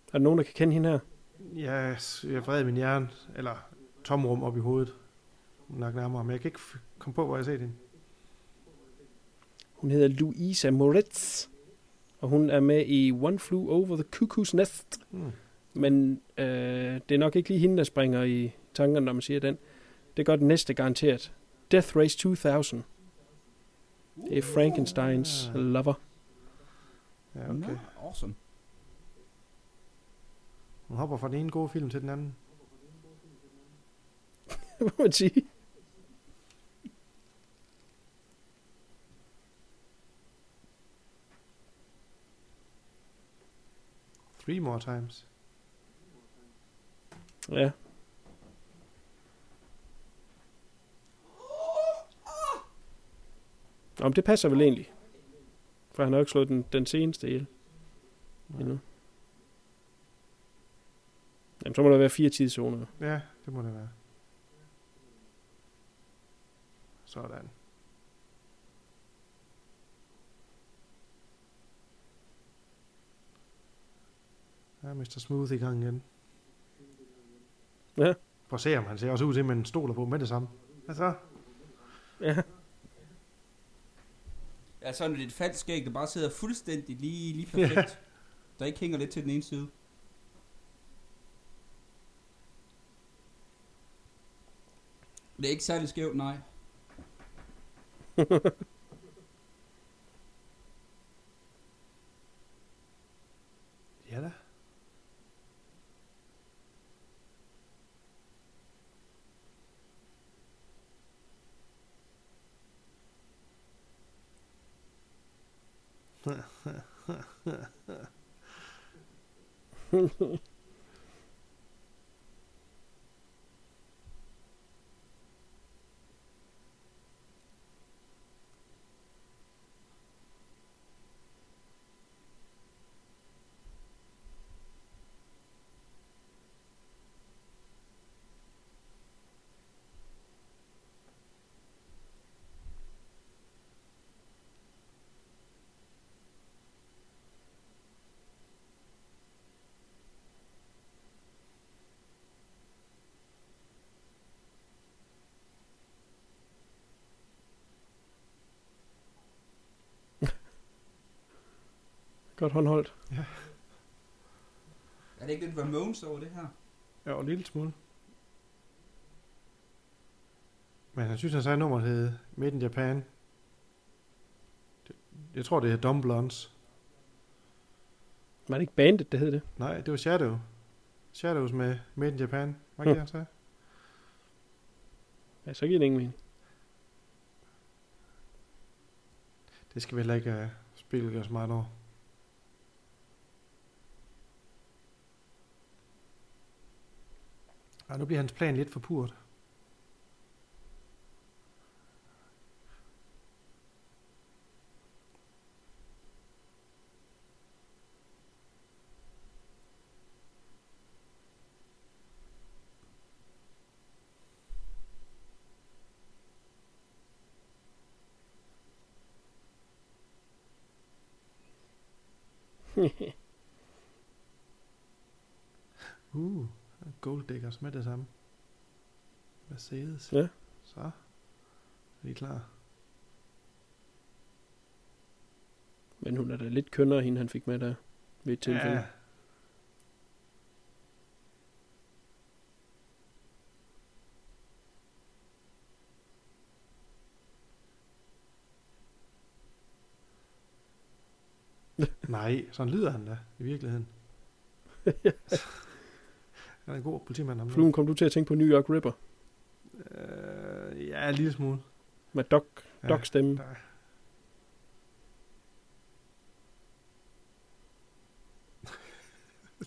Er der nogen, der kan kende hende her? Jeg, jeg vred min hjerne, eller tomrum op i hovedet. Nok nærmere, men jeg kan ikke komme på, hvor jeg set hende. Hun hedder Louisa Moritz, og hun er med i One Flew Over the Cuckoo's Nest. Hmm. Men øh, det er nok ikke lige hende, der springer i tankerne, når man siger den. Det gør den næste garanteret. Death Race 2000. Det er Frankensteins Ah. lover. Ja, okay. Nå, awesome. Hun hopper fra den ene gode film til den anden. Hvad må man sige? Three more times. Ja. Om det passer vel egentlig. For han har jo ikke slået den, den seneste ihjel. Endnu. Jamen, så må der være fire tidszoner. Ja, det må det være. Sådan. Ja, Mr. Smooth i gang igen. Ja. Prøv at se, om han ser også ud til, at man stoler på med det samme. Hvad så? Ja. Ja, sådan et falsk skæg, der bare sidder fuldstændig lige, lige perfekt. Der ikke hænger lidt til den ene side. Det er ikke særlig skævt, nej. Ja da. Godt håndholdt. Er det ikke lidt Ramones over det her? Ja, en lille smule. Men han synes, han sagde, at nummeret hed Made in Japan. Det- Jeg tror, det er Dumb Blondes. Var det ikke bandet, der hed det? Nej, det var Shadow. Shadows med Made in Japan. Hvad kan jeg sige? Ja, så giver det ingen mening. Det skal vi heller ikke uh, spille os meget over. Ja, nu bliver hans plan lidt forpurt. Yeah. Gold Diggers med det samme. Mercedes. Ja. Så er vi klar. Men hun er da lidt kønnere, hende han fik med der ved et tilfælde. Ja. Nej, sådan lyder han da i virkeligheden. han er en god politimand. ham. Fluen, kom du til at tænke på New York Ripper? Øh, ja, en lille smule. Med Doc, Ja, Doc stemme. der-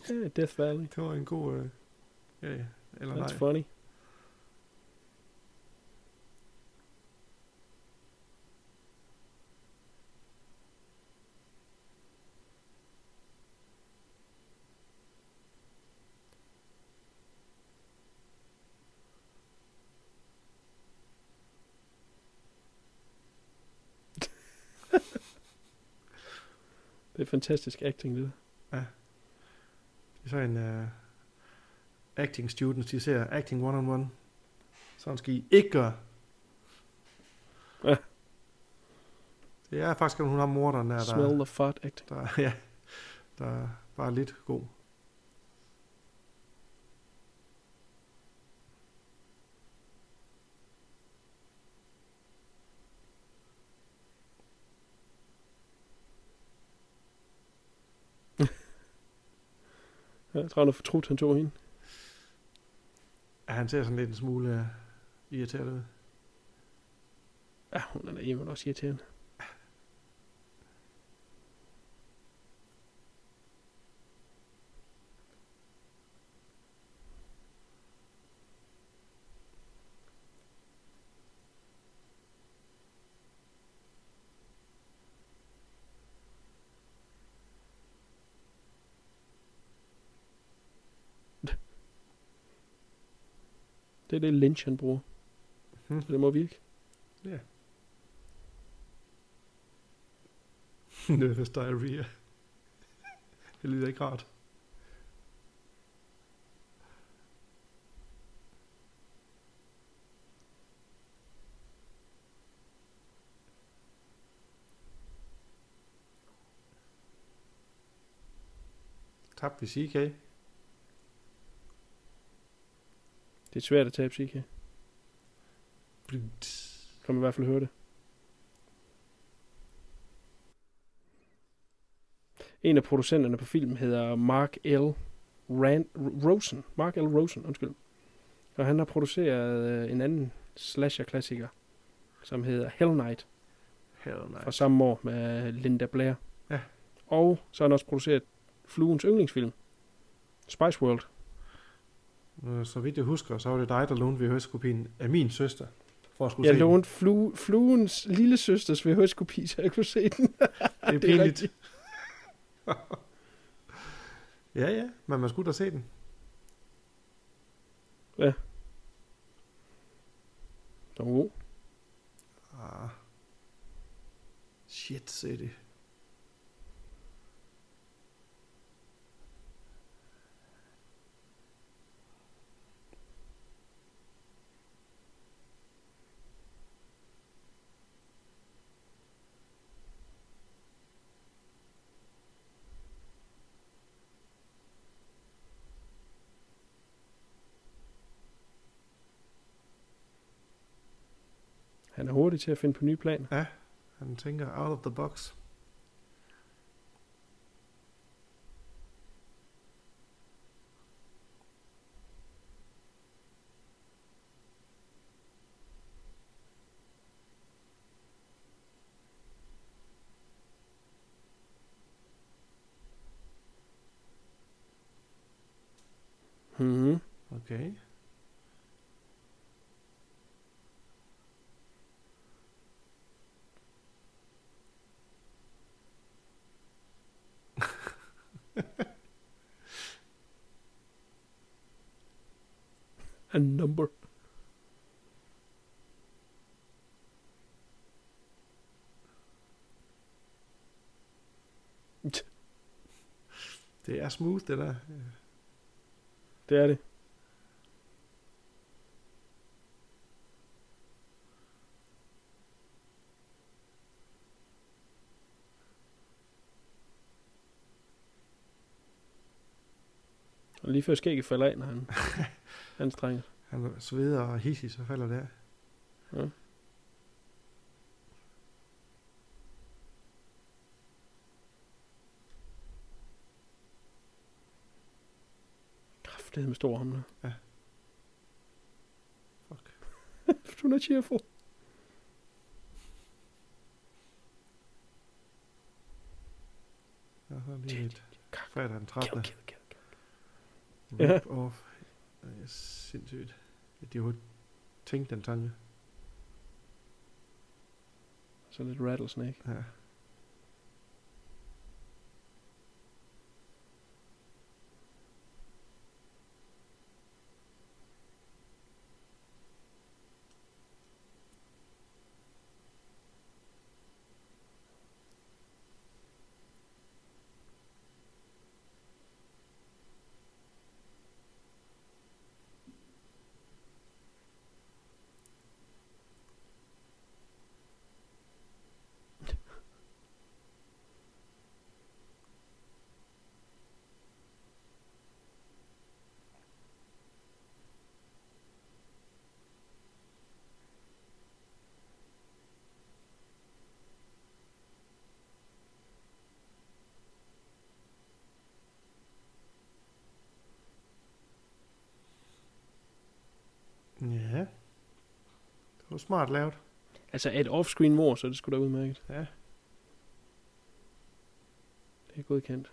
Ja, Death Valley. Det var en god... Øh, ja, ja. Eller That's nej. funny. Det er fantastisk acting, det der. Det er så en uh, acting student, de ser acting one-on-one. Sådan skal I ikke gøre. Ja. Det er faktisk, at hun har morderen der, Smell der, the fart acting. der, ja, der er bare lidt god. Ja, jeg tror, han har fortrudt, han tog hende. Ja, han ser sådan lidt en smule uh, irriteret ud. Ja, hun er da også irriterende. Det er det Lynch, han bruger. Hmm. Så det må virke. Ja. Nervous diarrhea. det lyder ikke rart. Tabte vi CK? Det er svært at tabe CK. Kan man i hvert fald høre det. En af producenterne på filmen hedder Mark L. Rand, Rosen. Mark L. Rosen, undskyld. Og han har produceret øh, en anden slasher-klassiker, som hedder Hell Night, Hell fra nej. samme år med Linda Blair. Ja. Og så har han også produceret Fluens yndlingsfilm, Spice World. Øh, Så vidt jeg husker, så var det dig, der lånte VHS-kopien af min søster. For at skulle Jeg se den. lånte flu, Fluens lille søsters VHS-kopi, så jeg kunne se den. Det er det er pinligt. ja, ja, men man skulle da se den. Den var god. Ah. Shit City. Han er hurtig til at finde på nye planer. Han tænker out of the box. Mm-hmm. Okay. A number. Det er smooth, det der. Det er det. Og lige før skægget falder af, når han anstrenger. Han sveder og hissig, så falder det af. Ja. Med stor ham der. Ja. Fuck. du er cheerful. Så er lige lidt fredag den 13. Kill, kill, kill. Rip off. Det er sindssygt. At de overhovedet tænkte den tanke. Så lidt rattlesnake. Ja. Det var smart lavet. Altså et offscreen mor, så det skulle da udmærket. Ja. Det er godkendt.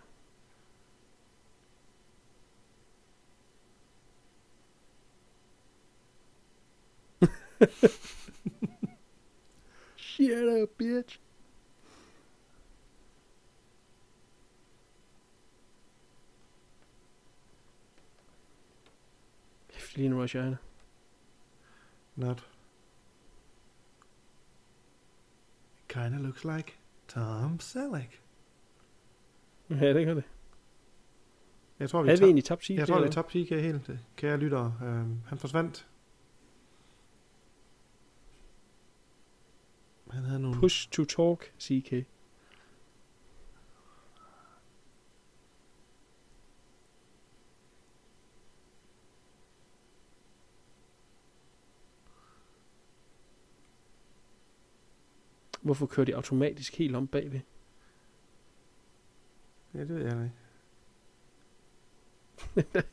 Shut up, bitch. Lige en Rush Hour. Not. Kinda looks like Tom Selleck. Ja, det gør det. Jeg tror, vi, Havde vi egentlig tabt sige? jeg tror, vi tabte PK helt, øh, kære lyttere. Øhm, han forsvandt. Han havde nogle... Push to talk, CK. Hvorfor kører de automatisk helt om bagved? Ja, det ved jeg ikke.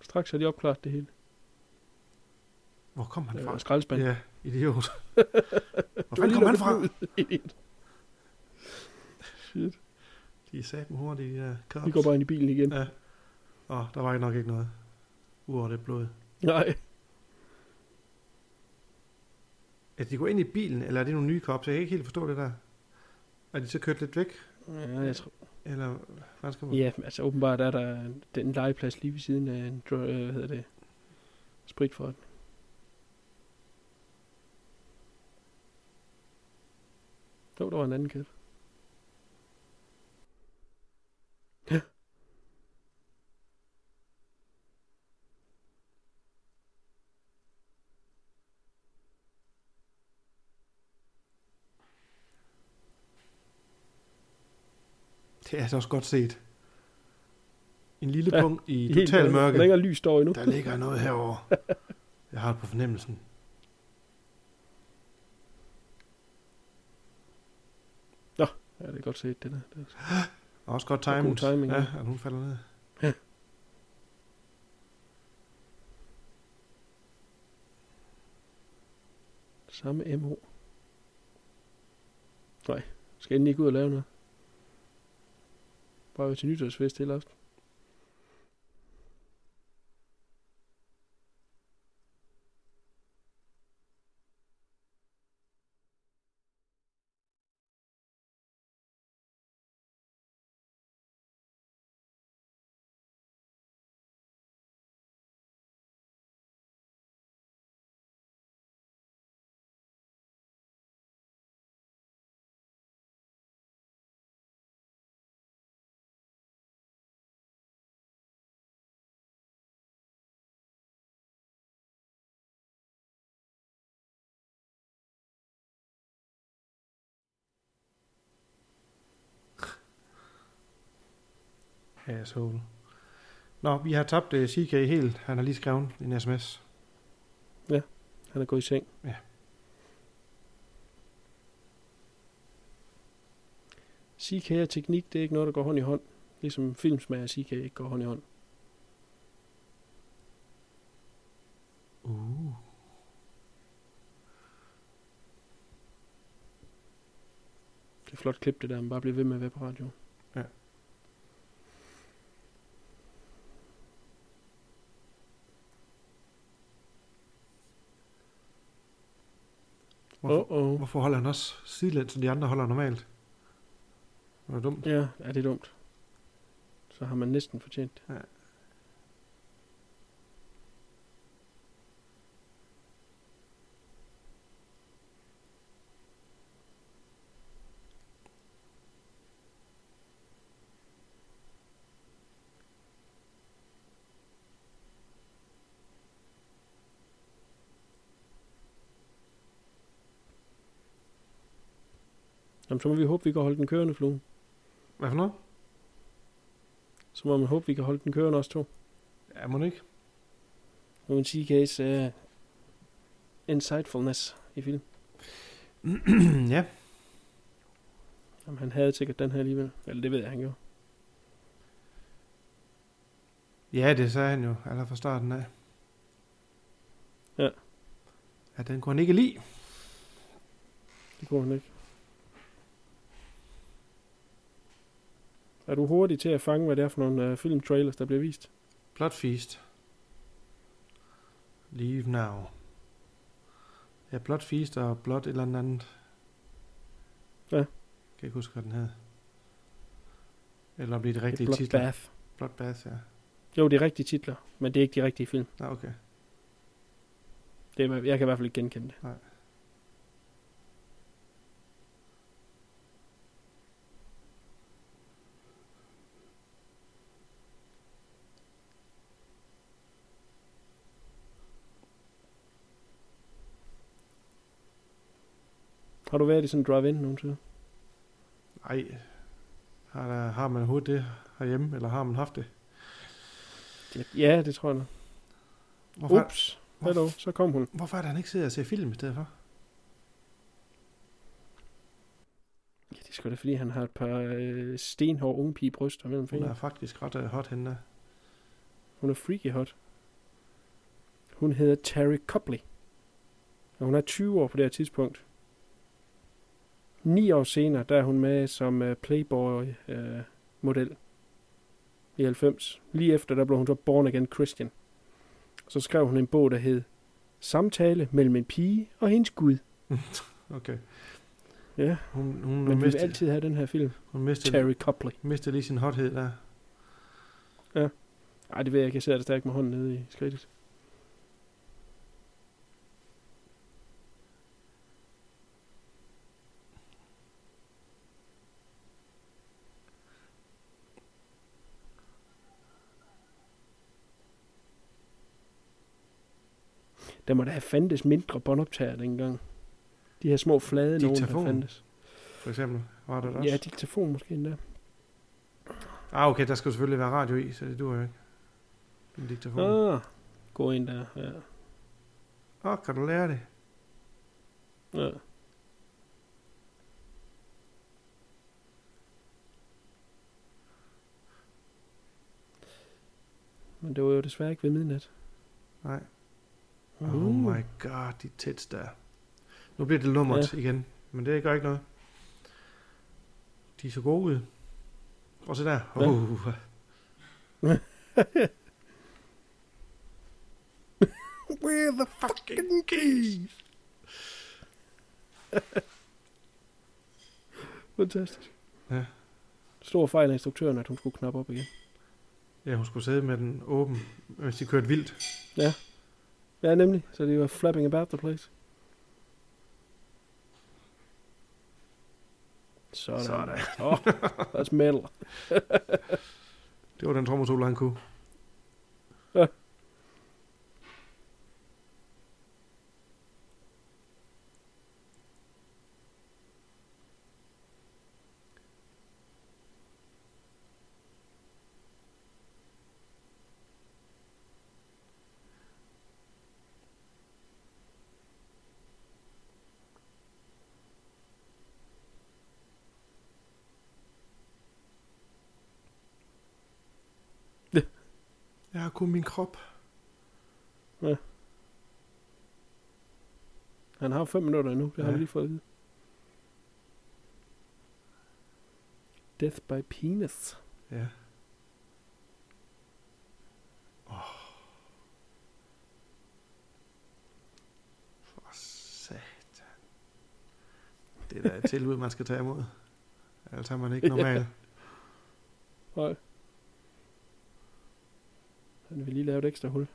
Straks har de opklaret det hele. Hvor kom han Det fra? skraldespand. Ja, idiot. Hvor fanden kom han fra? ud. Shit. De er sat hurtigt, de der cops. Vi går bare ind i bilen igen. Ja. Åh, der var nok ikke noget. Udover det blod. Nej. Er de går ind i bilen, eller er det nogle nye cops? Jeg kan ikke helt forstå det der. Er de så kørt lidt væk? Ja, jeg tror, Eller hvad skal man? ja, altså åbenbart er der den legeplads lige ved siden af en, øh, hvad hedder det, spritfart. Jo, der var en anden kat. Ja. Det er da også godt set. En lille Ja, punkt i total mørke. Der ligger lys der endnu. Der ligger noget herover. Jeg har det på fornemmelsen. Ja, det er godt set, det der. Det er, Og også godt Og god timing. timing, ja. ja. at hun falder ned. samme MO. Nej, skal endelig ikke ud og lave noget. Bare til nytårsfest hele aften. Asshole. Nå, vi har tabt uh, CK helt. Han har lige skrevet en sms. Han er gået i seng. Ja. CK og teknik, det er ikke noget, der går hånd i hånd. Ligesom filmsmag og CK ikke går hånd i hånd. Uh. Det er flot klip, det der. Man bare bliver ved med at være på radio. Hvorfor, åh. hvorfor holder han også sidelæns, så de andre holder normalt? Det var dumt. Ja, er det dumt. Så har man næsten fortjent. det. Ja. Jamen, så må vi håbe, vi kan holde den kørende, flue. Hvad for noget? Så må man håbe, vi kan holde den kørende også to. Ja, må ikke. Nu en CK's uh, insightfulness i film. ja. Jamen, han havde sikkert den her alligevel. Eller det ved jeg, han gjorde. Ja, det sagde han jo allerede fra starten af. Ja. Ja, den kunne han ikke lide. Det kunne han ikke. Er du hurtig til at fange, hvad det er for nogle uh, filmtrailers, der bliver vist? Blood Feast. Leave now. Ja, Blood Feast og Blood et eller andet. Ja. Kan jeg ikke huske, hvad den hed. Eller om det er de rigtige Blood titler. Bath. Bloodbath, ja. Jo, det er rigtige titler, men det er ikke de rigtige film. Nå, okay. Det er, jeg kan i hvert fald ikke genkende det. Nej. Har du været i sådan en drive-in nogensinde? Ej. Har, der, har man overhovedet det herhjemme, eller har man haft det? Ja, det tror jeg. Hvorfor, Ups, hvorfor, hallo, så kom hun. hvorfor er det, han ikke sidder og ser film i stedet for? Ja, det er sgu da, fordi han har et par øh, stenhårde unge pige bryster mellem Hun fingrene. er faktisk ret uh, hot hende. Hun er freaky hot. Hun hedder Terry Copley. Og hun er 20 år på det her tidspunkt. Ni år senere, der er hun med som uh, Playboy-model uh, i 90. Lige efter, der blev hun så born again Christian. Så skrev hun en bog, der hed Samtale mellem en pige og hendes Gud. Okay. Ja, Hun, hun, men hun, vi mistede, altid have den her film. hun mistede, Terry Copley. mistede lige sin hothed der. Ej, det ved jeg ikke. Jeg ser det stadig med hånden nede i skridtet. Der må da have fandtes mindre båndoptager dengang. De her små flade nogen, der fandtes. For eksempel. Var der det også? Ja, diktafon måske endda. Ah, okay, der skal selvfølgelig være radio i, så det duer jo ikke. En diktafon. Åh, Ah, gå ind der. Ja. oh, kan du lære det? ja. Men det var jo desværre ikke ved midnat. Nej. Uh. Oh my god, de tits der. Nu bliver det lummert ja. igen, men det gør ikke noget. De er så gode ud. At se der. Uh. Where the fucking keys? Fantastisk. Ja. Stor fejl af instruktøren, at hun skulle knappe op igen. Ja, hun skulle sidde med den åben, hvis de kørte vildt. Ja, nemlig. Så de var flapping about the place. Sådan. Sådan. Oh, that's metal. Det var den trommesolo, han kunne. Ja. Jeg har kun min krop. Han har jo fem minutter endnu, det ja. har Ja. vi lige fået at vide. Death by penis. Ja. Oh. For satan. Det er da et tilbud, man skal tage imod. Ellers er man ikke normal. Nej. Han vil lige lave et ekstra hul.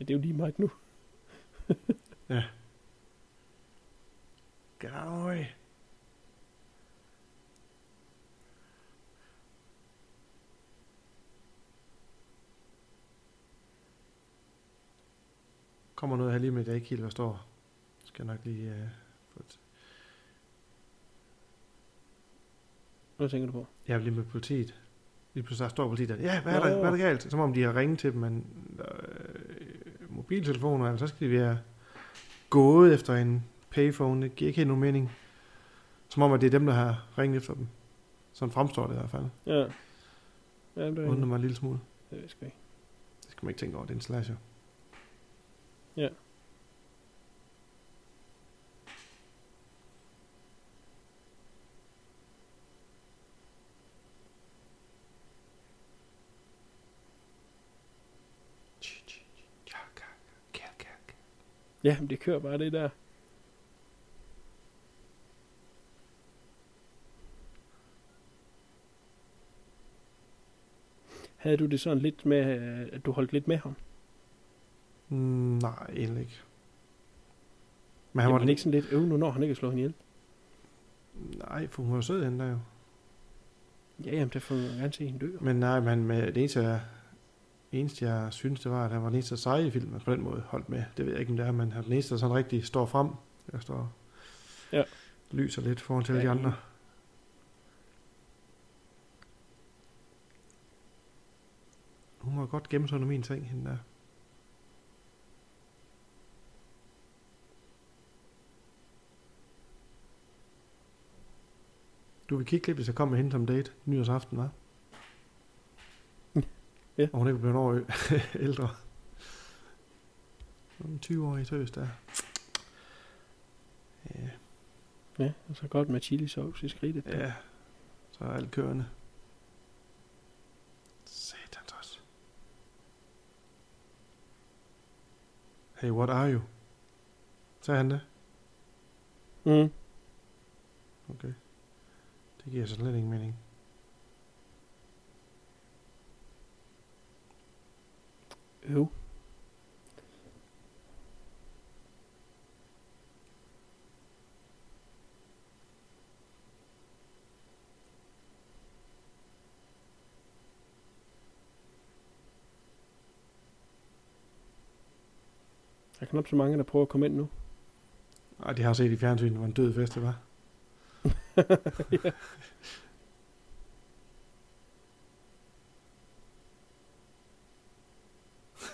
Ja, det er jo lige meget nu. Gavøj. Kommer noget her lige med, at jeg ikke helt forstår. Skal jeg nok lige... Uh, få et... Hvad tænker du på? Jeg er lige med politiet. Lige pludselig står politiet der. Ja, hvad er, Nå. der, hvad er der galt? Som om de har ringet til dem, men øh, mobiltelefoner, altså, så skal de være gået efter en payphone. Det giver ikke helt nogen mening. Som om, at det er dem, der har ringet efter dem. Sådan fremstår det i hvert fald. Ja. Ja, det er Undrer mig en lille smule. Det ved jeg ikke. Det skal man ikke tænke over, det er en slasher. Ja. Ja, men det kører bare det der. Havde du det sådan lidt med, øh, at du holdt lidt med ham? Mm, nej, egentlig ikke. Men han Han var var ikke sådan lidt, øv, nu når han ikke at slå hende ihjel. Nej, for hun var sød hende der jo. Ja, jamen, det får man gerne se hende dø. Men nej, men med det eneste, jeg, eneste, jeg synes, det var, at han var den eneste seje i filmen, på den måde holdt med. Det ved jeg ikke, om det er, men han er den eneste, der sådan rigtig står frem. Jeg står Ja. lyser lidt foran til Ja, de andre. Hun må godt gemme sig under min ting, hende der. Du vil kigge lidt, hvis jeg kommer med hende som date nyårsaften, hva'? Ja. Og hun er ikke blevet over ældre. Sådan En 20-årig tøs der. Ja, Ja, og så godt med chili sauce i skridtet. ja. Så er alt kørende. Satans også. Hey, what are you? Sagde han det? Mm. Okay. Det giver så slet ingen mening. Øv. Der er knap så mange, der prøver at komme ind nu. Ej, de har set i fjernsynet, hvor en død fest det var. ja.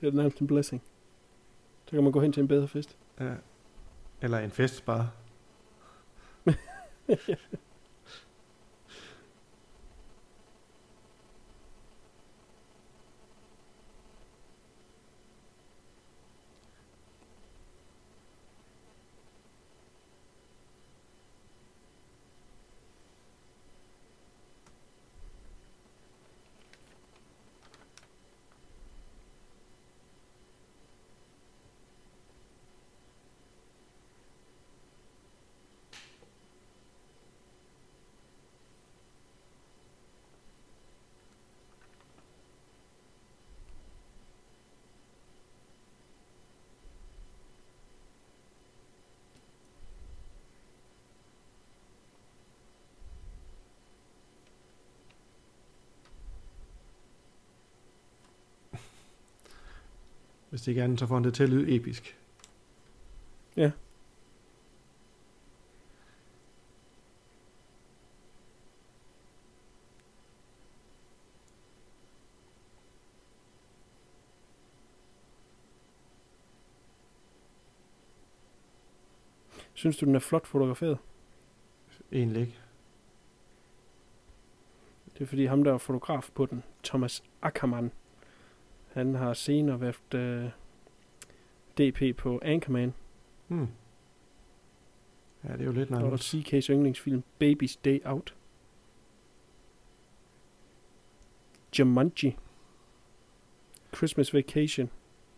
Det er nærmest en blessing. Så kan man gå hen til en bedre fest. Ja. Eller en fest bare. Hvis det ikke er andet, så får han det til at lyde episk. Ja. Synes du, den er flot fotograferet? Egentlig ikke. Det er fordi ham, der er fotograf på den, Thomas Ackermann, han har senere været øh, DP på Anchorman, Hmm. Ja, det er jo lidt og nærmest. CK's yndlingsfilm Baby's Day Out. Jumanji, Christmas Vacation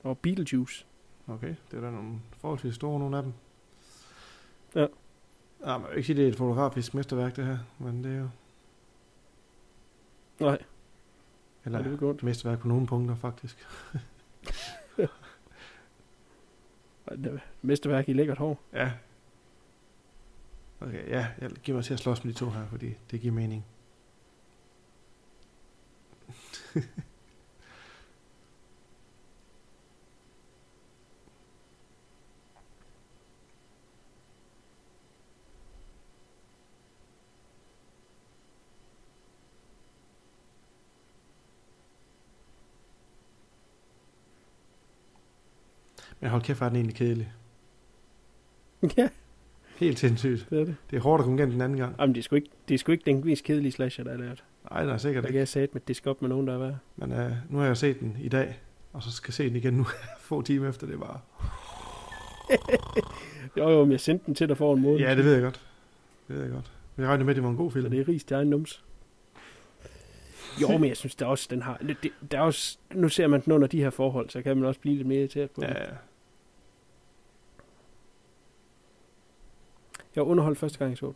og Beetlejuice. Okay, det er da nogle forholdsvis store, nogle af dem. Ja. Ja, man vil ikke sige, det er et fotografisk mesterværk, det her. Men det er jo... Nej, Eller Ja, det er godt. mesterværk på nogle punkter, faktisk. er mesterværk i lækkert hår. Ja. Okay, ja, jeg giver mig til at slås med de to her, fordi det giver mening. Men hold kæft, er den egentlig kedelig. ja, Helt sindssygt. det er det. Det er hårdt at komme igennem den anden gang. Jamen, det er sgu ikke, det er sgu ikke den mest kedelige slasher, der er lavet. Nej, er sikkert ikke. jeg sige med, at det skal op med nogen, der er værd. Men uh, nu har jeg set den i dag, og så skal jeg se den igen nu, få timer efter det bare. Jo, jo, men jeg sendte den til dig for en måned. Ja, det ved jeg godt. Det ved jeg godt. Men jeg regner med, at det var en god Så film. det er ris til egen nums. Jo, men jeg synes der også, den har... Det, der er også, nu ser man den under de her forhold, så kan man også blive lidt mere irriteret på den. Ja, Jeg var underholdt første gang, jeg så den.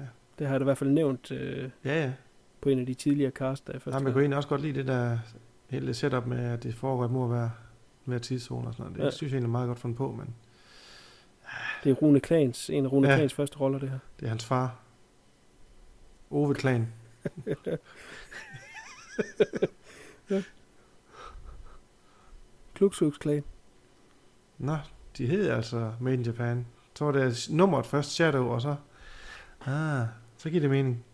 Ja. Det har jeg da i hvert fald nævnt øh, ja. ja. på en af de tidligere cast, der er første Nej, man gang. kunne egentlig også godt lide det der hele setup med, at det foregår må være med tidszone og sådan noget. Det Ja. ja. synes jeg egentlig meget godt fundet på, men Det er Rune Klans, en af Rune Ja. Klans første roller, det her. det er hans far. Ove Klan. Kluksuks Klan. Nå, de hed altså Made in Japan. Så var det nummeret først Shadow, og så... Ah, så giver det mening.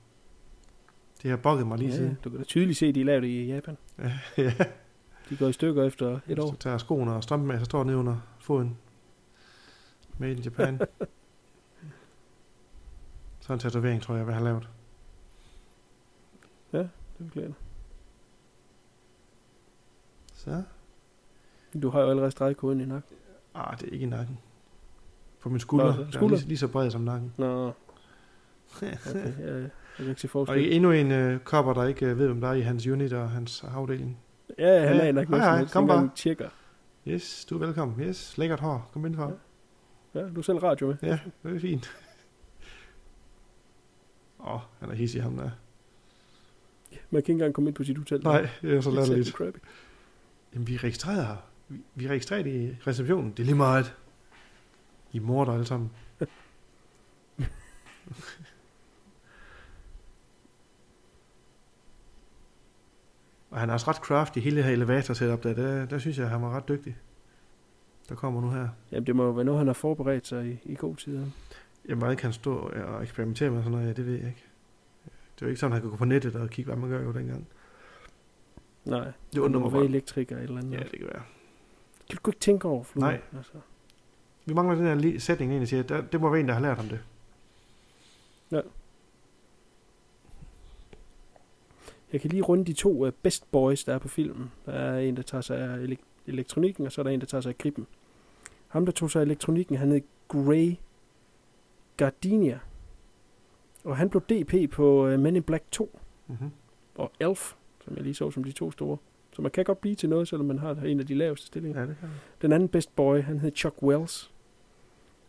Det har bugget mig lige Ja, siden. du kan da tydeligt se, at de lavede det i Japan. ja. De går i stykker efter et år. Så tager skoene og strømpen så står nede under foden. Made in Japan. så en tatovering, tror jeg, jeg vil have lavet. Det beklager jeg. Så. Du har jo allerede stregkoden i nakken. Ah, det er ikke i nakken. På min skulder. Nå, er skulder. lige, lige så bred som nakken. Nå, okay. Jeg, jeg kan ikke se Og forskel. endnu en øh, kopper, der ikke øh, ved, hvem der er i hans unit og hans afdeling. Ja, han er Ja, nok hej, noget hej, kom Ikke bare. Tjekker. Yes, du er velkommen. Yes, lækkert hår. Kom indenfor. Ja, du er selv radio med. Ja, det er fint. Åh, oh, han er hissig ham der. Man kan ikke engang komme ind på sit hotel. Nej, det er så er latterligt. Jamen, vi er registreret her. Vi, vi er registreret i receptionen. Det er lige meget. I er morder alle sammen. Og han er også ret crafty, hele det her elevator setup der, der, der synes jeg, han var ret dygtig. Der kommer nu her. Jamen, det må jo være noget, han har forberedt sig i, i god tid. Jamen, hvordan kan han stå og eksperimentere med sådan noget? Ja, det ved jeg ikke. Det er jo ikke sådan, at han kan gå på nettet og kigge, hvad man gør jo dengang. Nej, Det undrer mig bare. elektriker eller eller andet. Ja, det kan være. Kan du ikke tænke over, Flue? Nej. Altså. Vi mangler den her sætning, en, der siger, der, det må være en, der har lært ham det. Jeg kan lige runde de to uh, best boys, der er på filmen. Der er en, der tager sig af elek- elektronikken, og så er der en, der tager sig af griben. Ham, der tog sig af elektronikken, han hed Gray Gardenia. Og han blev DP på uh, Men in Black 2 Mm-hmm. og Elf, som jeg lige så som de to store. Så man kan godt blive til noget, selvom man har en af de laveste stillinger. Ja, det kan. Den anden best boy, han hed Chuck Wells.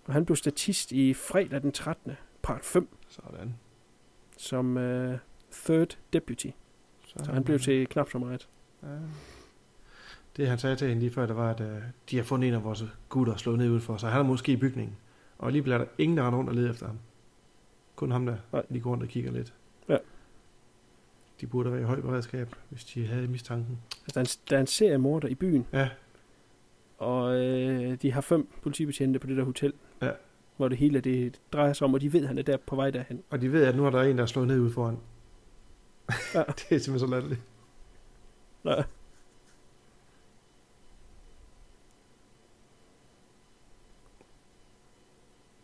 Og han blev statist i fredag den 13. part 5 Sådan. som uh, third deputy. Sådan. Så han blev til knap så meget. Ja. Det han sagde til hende lige før, det var, at uh, de har fundet en af vores gutter slået ned udenfor, så han er måske i bygningen. Og alligevel er der ingen, der render rundt og leder efter ham. Kun ham der, Nej. lige går rundt og kigger lidt. Ja. De burde være i høj beredskab, hvis de havde mistanken. Altså, der er en, der er en i byen, Ja, Og øh, de har fem politibetjente på det der hotel. Ja. Hvor det hele det drejer sig om, og de ved, at han er der på vej derhen. Og de ved, at nu er der en, der er slået ned ude foran. Ja. det er simpelthen så latterligt. Ja.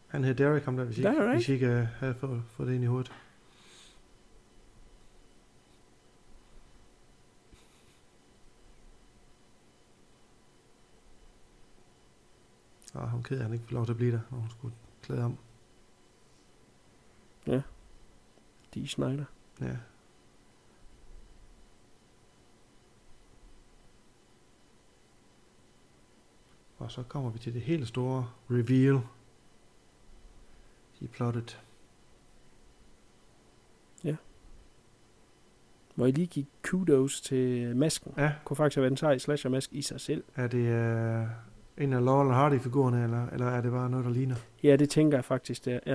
Han hed Derek, ham der, hvis I, Derek? hvis ikke øh, havde fået, fået det ind i hovedet. Og hun er ked af, at han ikke får lov til at blive der, når hun skulle klæde om. De Schneider. Ja. Og så kommer vi til det helt store reveal i plottet. Hvor jeg lige gik kudos til masken. Ja, Kunne faktisk have været en sej slasher-mask i sig selv. er det uh, en af Laurel og Hardy-figurerne, eller, eller er det bare noget, der ligner? Ja, det tænker jeg faktisk, det er. Ja.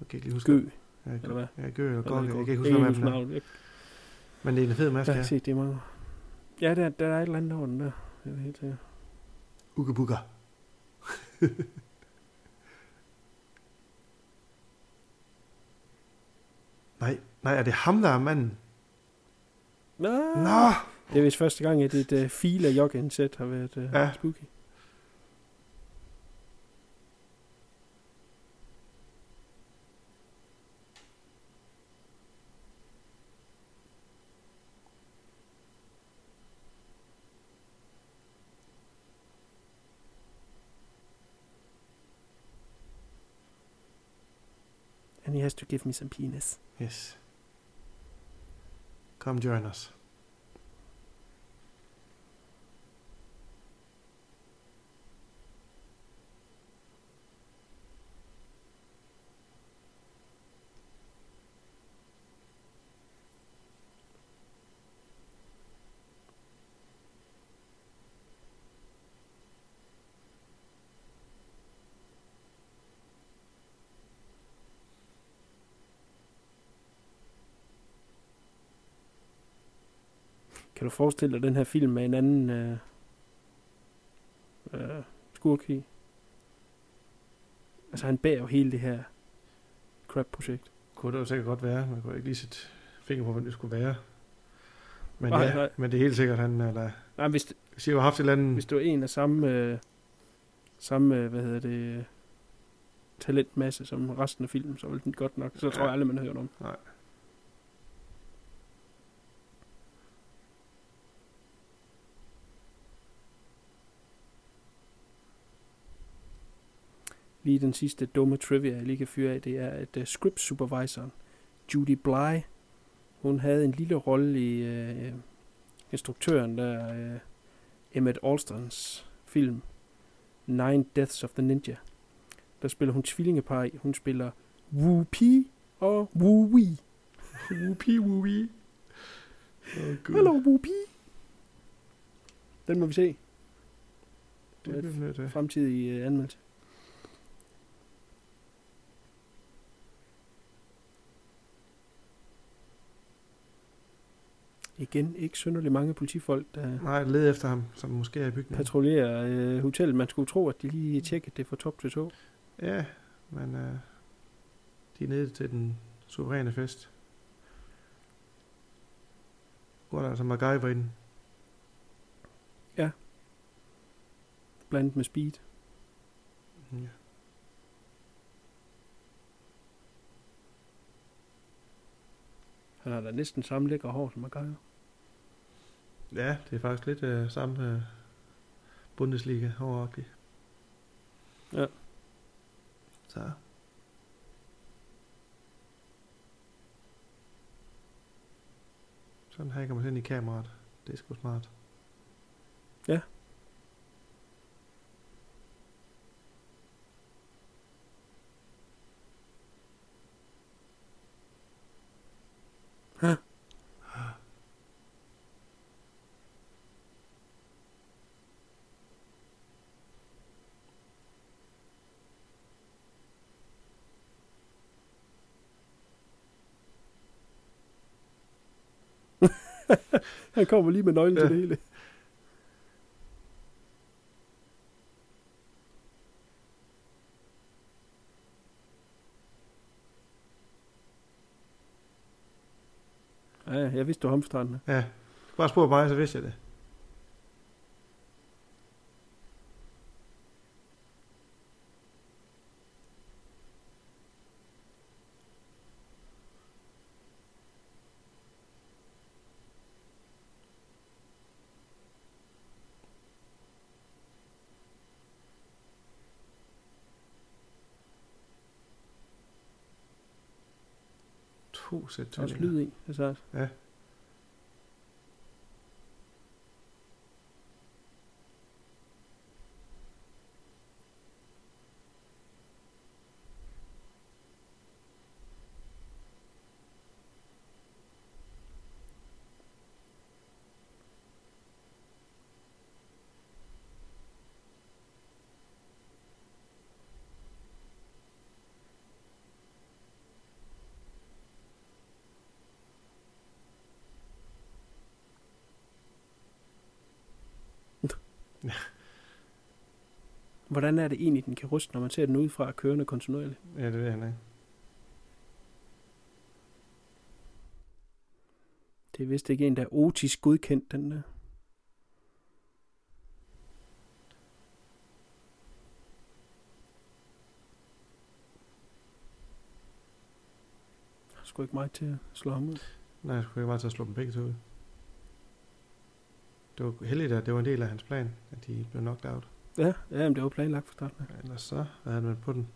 Jeg kan ikke lige huske. Gø. Ja, eller hvad? Ja, Gø eller Eller hvad? Jeg kan ikke huske, hvad man er. Jeg Men det er en fed maske, har ja. set det mange. Ja, der, der er et eller andet over den der. Jeg er helt sikker. Uga Buga. nej, nej, er det ham, der er manden? Nå! Nå! Det er vist første gang, at et uh, fil af joggensæt har været uh, ja. spooky. And he has to give me some penis. Yes. Come join us. Du forestille dig den her film med en anden øh, øh, skurk i? Altså han bærer jo hele det her crap-projekt. Kunne det jo sikkert godt være. Man kunne ikke lige sætte finger på, hvem det skulle være. Men, Nej, ja, nej. men det er helt sikkert, han eller, Nej, hvis, hvis I har haft et eller andet... hvis du er en af samme, øh, samme øh, hvad hedder det, øh, talentmasse som resten af filmen, så vil den godt nok. Så tror jeg aldrig, man har hørt om. Nej. Lige den sidste dumme trivia, jeg lige kan fyre af, det er, at uh, script supervisoren, Judy Bly, hun havde en lille rolle i uh, instruktøren der, uh, Emmett Alstons film Nine Deaths of the Ninja. Der spiller hun tvillingepar i. Hun spiller Wu Pi og Wee. Whoopi whoopi. Oh, Gud. Hallo Wu Pi. Den må vi se. Det bliver. Fremtidig uh, anmeldelse. Igen, ikke synderligt mange politifolk, der Nej, led efter ham, som måske er i bygningen. patruljerer øh, hotellet. Man skulle tro, at de lige tjekkede det fra top til to. Ja, men øh, de er nede til den suveræne fest. Er der altså MacGyver i den. Blandet med speed. Ja. Han har da næsten samme lækre hår som MacGyver. Ja, det er faktisk lidt øh, samme øh, Bundesliga overagtigt. Ja. Så. Sådan hacker man ind i kameraet. Det er sgu smart. Ja. Han kommer lige med nøglen ja. til det hele. Ja, jeg vidste, du var hamstranden. Ja, bare spurgte mig, så vidste jeg det. To sæt Der er også lyd i. Altså, Ja. hvordan er det egentlig, den kan ryste, når man ser den udefra kørende kontinuerligt? Ja, det ved han ikke. Det er vist ikke en, der er otisk godkendt, den der. Der er sgu ikke meget til at slå ham ud. Nej, jeg skulle ikke bare til at slå dem begge to ud. Det var heldigt, at det var en del af hans plan, at de blev knocked out. Ja, ja men det var planlagt fra starten. af. Ellers så havde han været på den.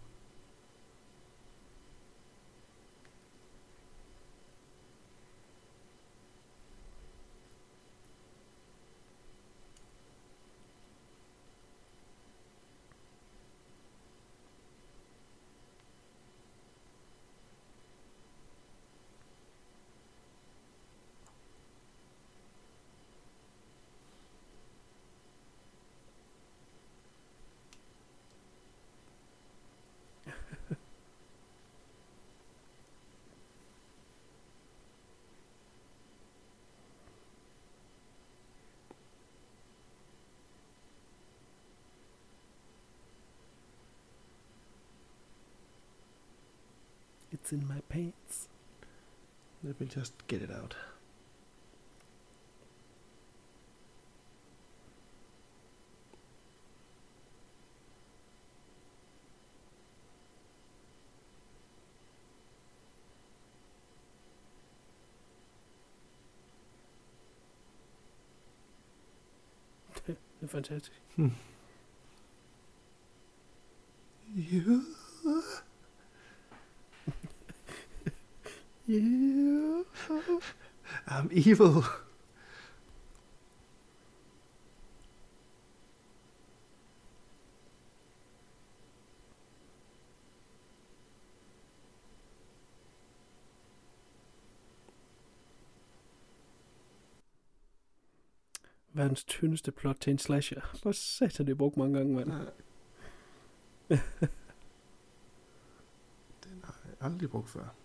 It's in my pants. Let me just get it out. Det er fantastisk. You. Yeah. I'm evil. Verdens tyndeste plot til en slasher. Hvor satan det brugt mange gange, mand. Den har jeg aldrig brugt før.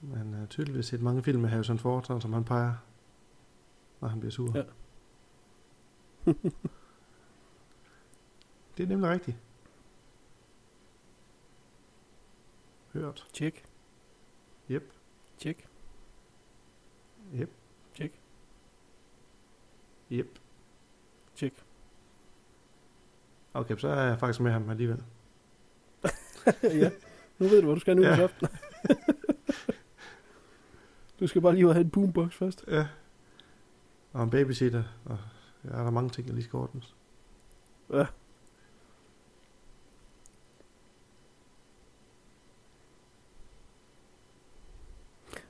Man har tydeligvis set mange film med Harrison Ford, som han peger, når han bliver sur. Ja. det er nemlig rigtigt. Hørt. Tjek. Yep. Tjek. Yep. Tjek. Yep. Tjek. Okay, så er jeg faktisk med ham alligevel. ja. Nu ved du, hvad du skal nu ja. aften. du skal bare lige have en boombox først. Ja. Og en babysitter, og ja, der er mange ting, der lige skal ordnes. Ja.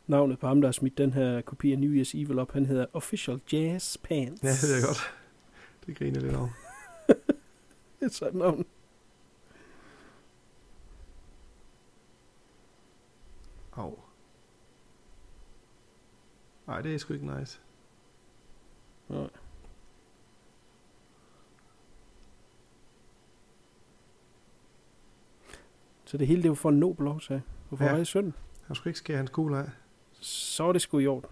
Navnet på ham, der har smidt den her kopi af New Year's Evil op, han hedder Official Jazz Pants. Ja, det er godt. Det griner lidt over. Det er sådan navn. Nej, det er sgu ikke nice. Nej. Så det hele det var for en nobel årsag. Hvorfor Ja. var det synd? Han skulle ikke skære hans kugle af. Så er det sgu i orden.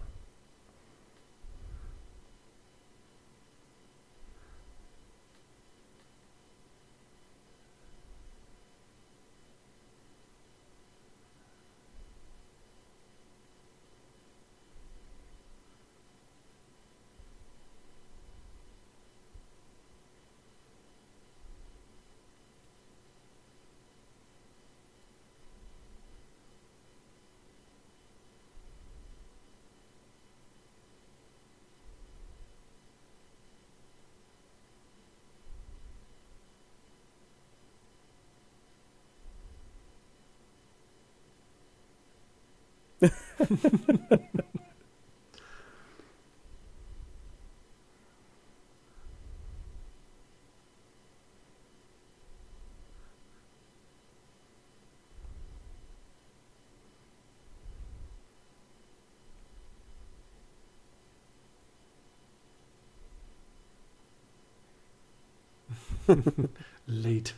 Late.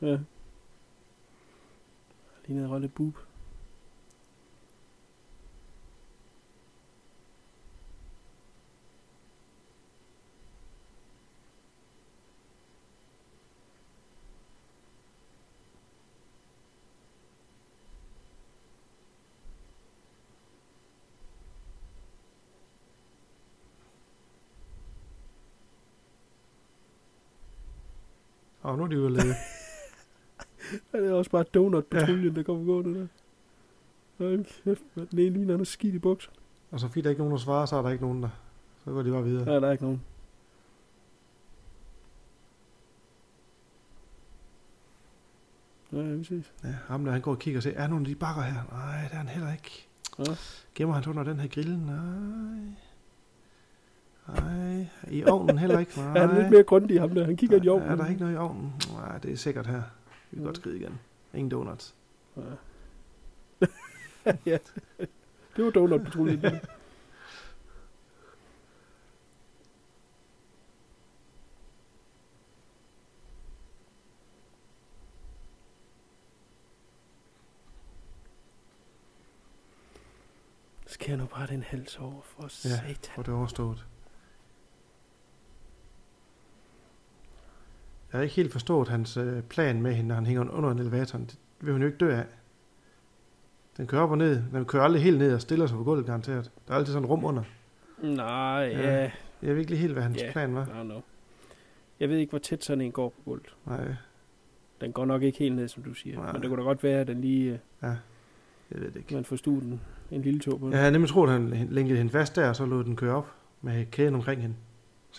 Ja. Ligner en rolle boob. Og nu er de jo. Ja, det er også bare donut-patruljen, der kommer gående der. Hold kæft, mand. Den ene ligner, han er skidt i bukser. og så fordi der ikke nogen, der svarer, så er der ikke nogen, der... Så går de bare videre. Nej, der er ikke nogen. Ja, vi ses. Ja, ham der, han går og kigger og siger, er der nogen af de bakker her? Nej, det er han heller ikke. Ja. Gemmer han sig under den her grill? Nej. Nej. I ovnen heller ikke? Nej. Er han lidt mere grundig, ham der? Han kigger i ovnen. Er der ikke noget i ovnen? Nej, det er sikkert her. Vi kan Mm. godt skride igen. Ingen donuts. Ja. ja. Det var donut-patruljen. Skal jeg nu bare den hals over for Ja, satan. for det er overstået. Jeg har ikke helt forstået hans øh, plan med hende, når han hænger under en elevator. Det vil hun jo ikke dø af. Den kører op og ned. Den kører aldrig helt ned og stiller sig på gulvet, garanteret. Der er altid sådan rum under. Nej, Ja. ja. Jeg ved ikke lige helt, hvad hans Ja. plan var. Don't know. Jeg ved ikke, hvor tæt sådan en går på gulvet. Nej, Den går nok ikke helt ned, som du siger. Nej. Men det kunne da godt være, at den lige, øh, jeg ved det ikke. man får studen en lille tog på den. Jeg havde nemlig troet, at han lænkede hende fast der, og så lod den køre op med kæden omkring hende.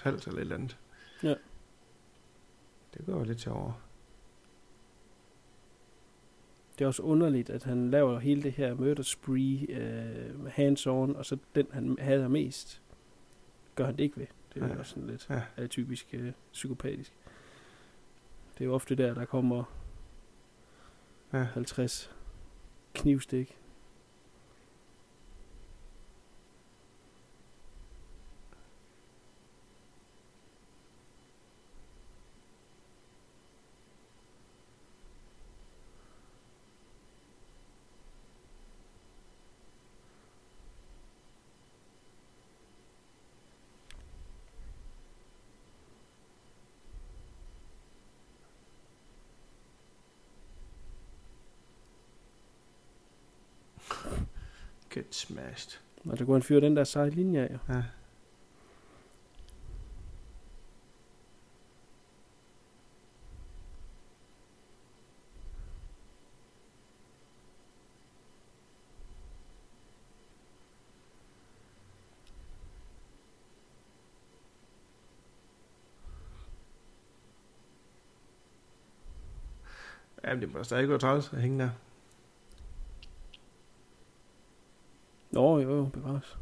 Hals eller et eller andet. Ja. Det går jo lidt sjovere. Det er også underligt, at han laver hele det her murder spree øh, med hands-on, og så den, han hader mest, gør han det ikke ved. Det er Ja. også sådan lidt Ja. ja. typisk øh, psykopatisk. Det er jo ofte der, der kommer Ja. 50 knivstik. Get smashed. Og der kunne han fyre den der seje linje af. Ja. Jamen, det må da stadig gå træls at hænge der. Jo, jo, bevares.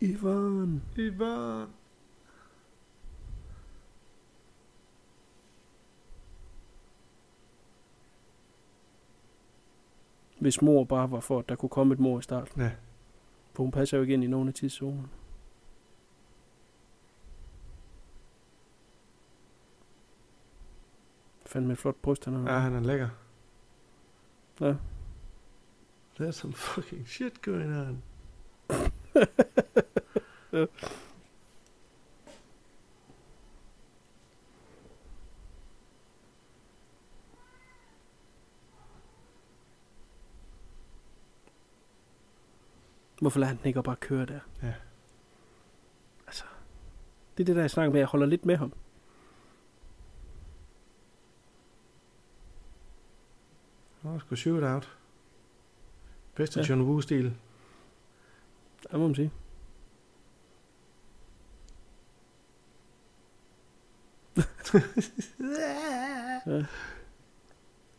Ivan. Ivan. Hvis mor bare var for, at der kunne komme et mor i starten. Ja. For hun passer jo ikke ind i nogen af tidszonerne. Fandme et flot bryst, han har. Ja, han er lækker. Ja. There's some fucking shit going on. Hvorfor lader han den ikke bare køre der? Ja. Altså. Det er det, der jeg snakker med, jeg holder lidt med ham. Nå, sgu shootout. Bedste Ja. ja. John Woo-stil. Det må man sige. ja.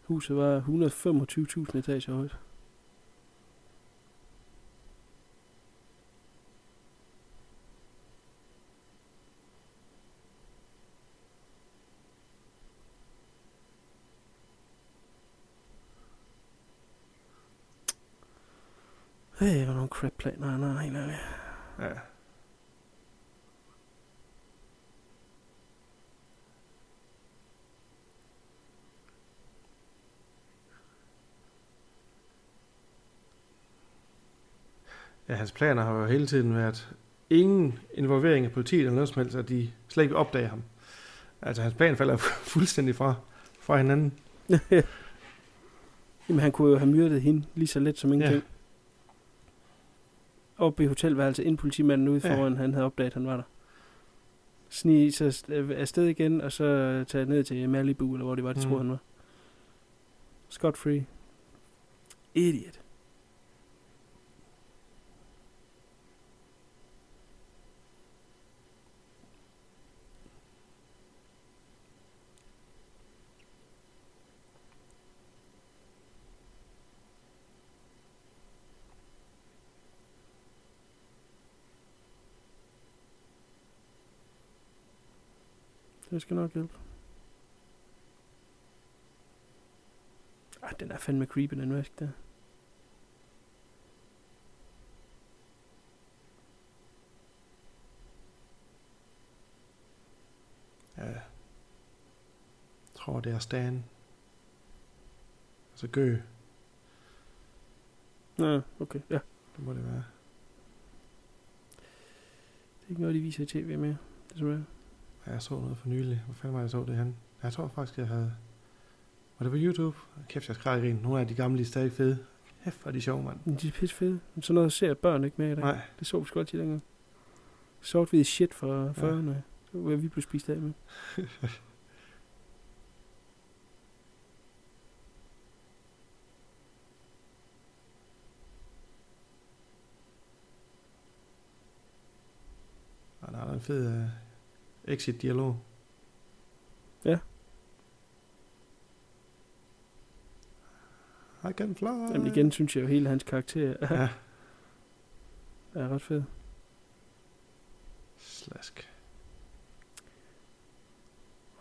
Huset var 125.000 etager højt. Hey, hvor nogle crap planer, han har helt ærligt. Ja. Ja, hans planer har jo hele tiden været ingen involvering af politiet eller noget som helst, at de slet ikke vil opdage ham. Altså, hans plan falder fuldstændig fra, fra hinanden. Jamen, han kunne jo have myrdet hende lige så let som ingenting. Ja. Oppe i hotelværelset, inden politimanden ude Ja. foran, han havde opdaget, at han var der. Snige st- øh, afsted igen, og så tage ned til Malibu, eller hvor det var, de Mm. troede, han var. Scott free. Idiot. Det skal nok hjælpe. Ej, den er fandme creepy, den vask der. Ja. Jeg tror, det er Stan. Altså Gø, Nå, okay, ja. det må det være. Det er ikke noget, de viser i tv mere, desværre. Ja, jeg så noget for nylig. Hvor fanden var jeg så det han? Jeg tror faktisk, jeg havde... Var det på YouTube? Kæft, jeg skreg grin. Nogle af de gamle, de er stadig fede. Kæft, hvor er de sjove, mand. De er pisse fede. Men sådan noget ser børn ikke med i dag. Nej, Det så vi sgu altid dengang. Sort-hvid shit fra 40'erne. Det var, hvad vi blev spist af med. Og der er en fed uh, exit-dialog. Ja. I can fly. Jamen igen synes jeg jo, hele hans karakter er, Ja, er ret fed. slask.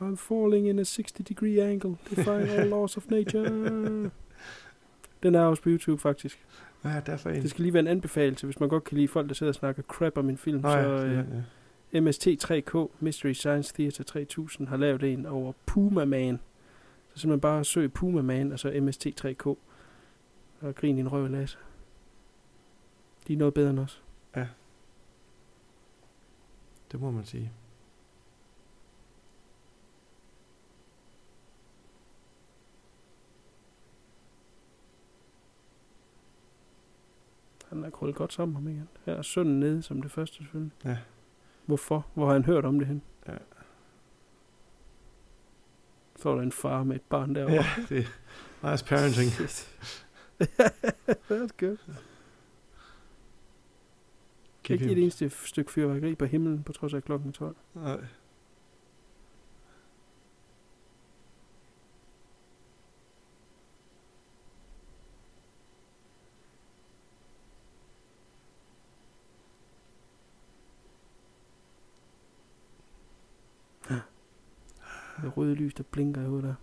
I'm falling in a 60 degree angle. Defying all laws of nature. Den er også på YouTube faktisk. Ja, derfor en. Det skal lige være en anbefaling, hvis man godt kan lide folk, der sidder og snakker crap om en film. Nå, så ja, øh, ja, ja. MST3K, Mystery Science Theater 3000, har lavet en over Puma Man. Så simpelthen bare søg Puma Man, og så MST3K. Og grin i en røv, Lasse. De er noget bedre end os. Det må man sige. Han er krøllet godt sammen ham igen. Her er sønnen nede som det første selvfølgelig. Ja. Hvorfor? Hvor har han hørt om det hen? Ja. Så er der en far med et barn derovre. Ja, det er nice parenting. That's good. Keep Ikke him. et eneste stykke fyrværkeri på himlen, på trods af klokken er 12. Nej. Det røde lys, der blinker i hovedet der.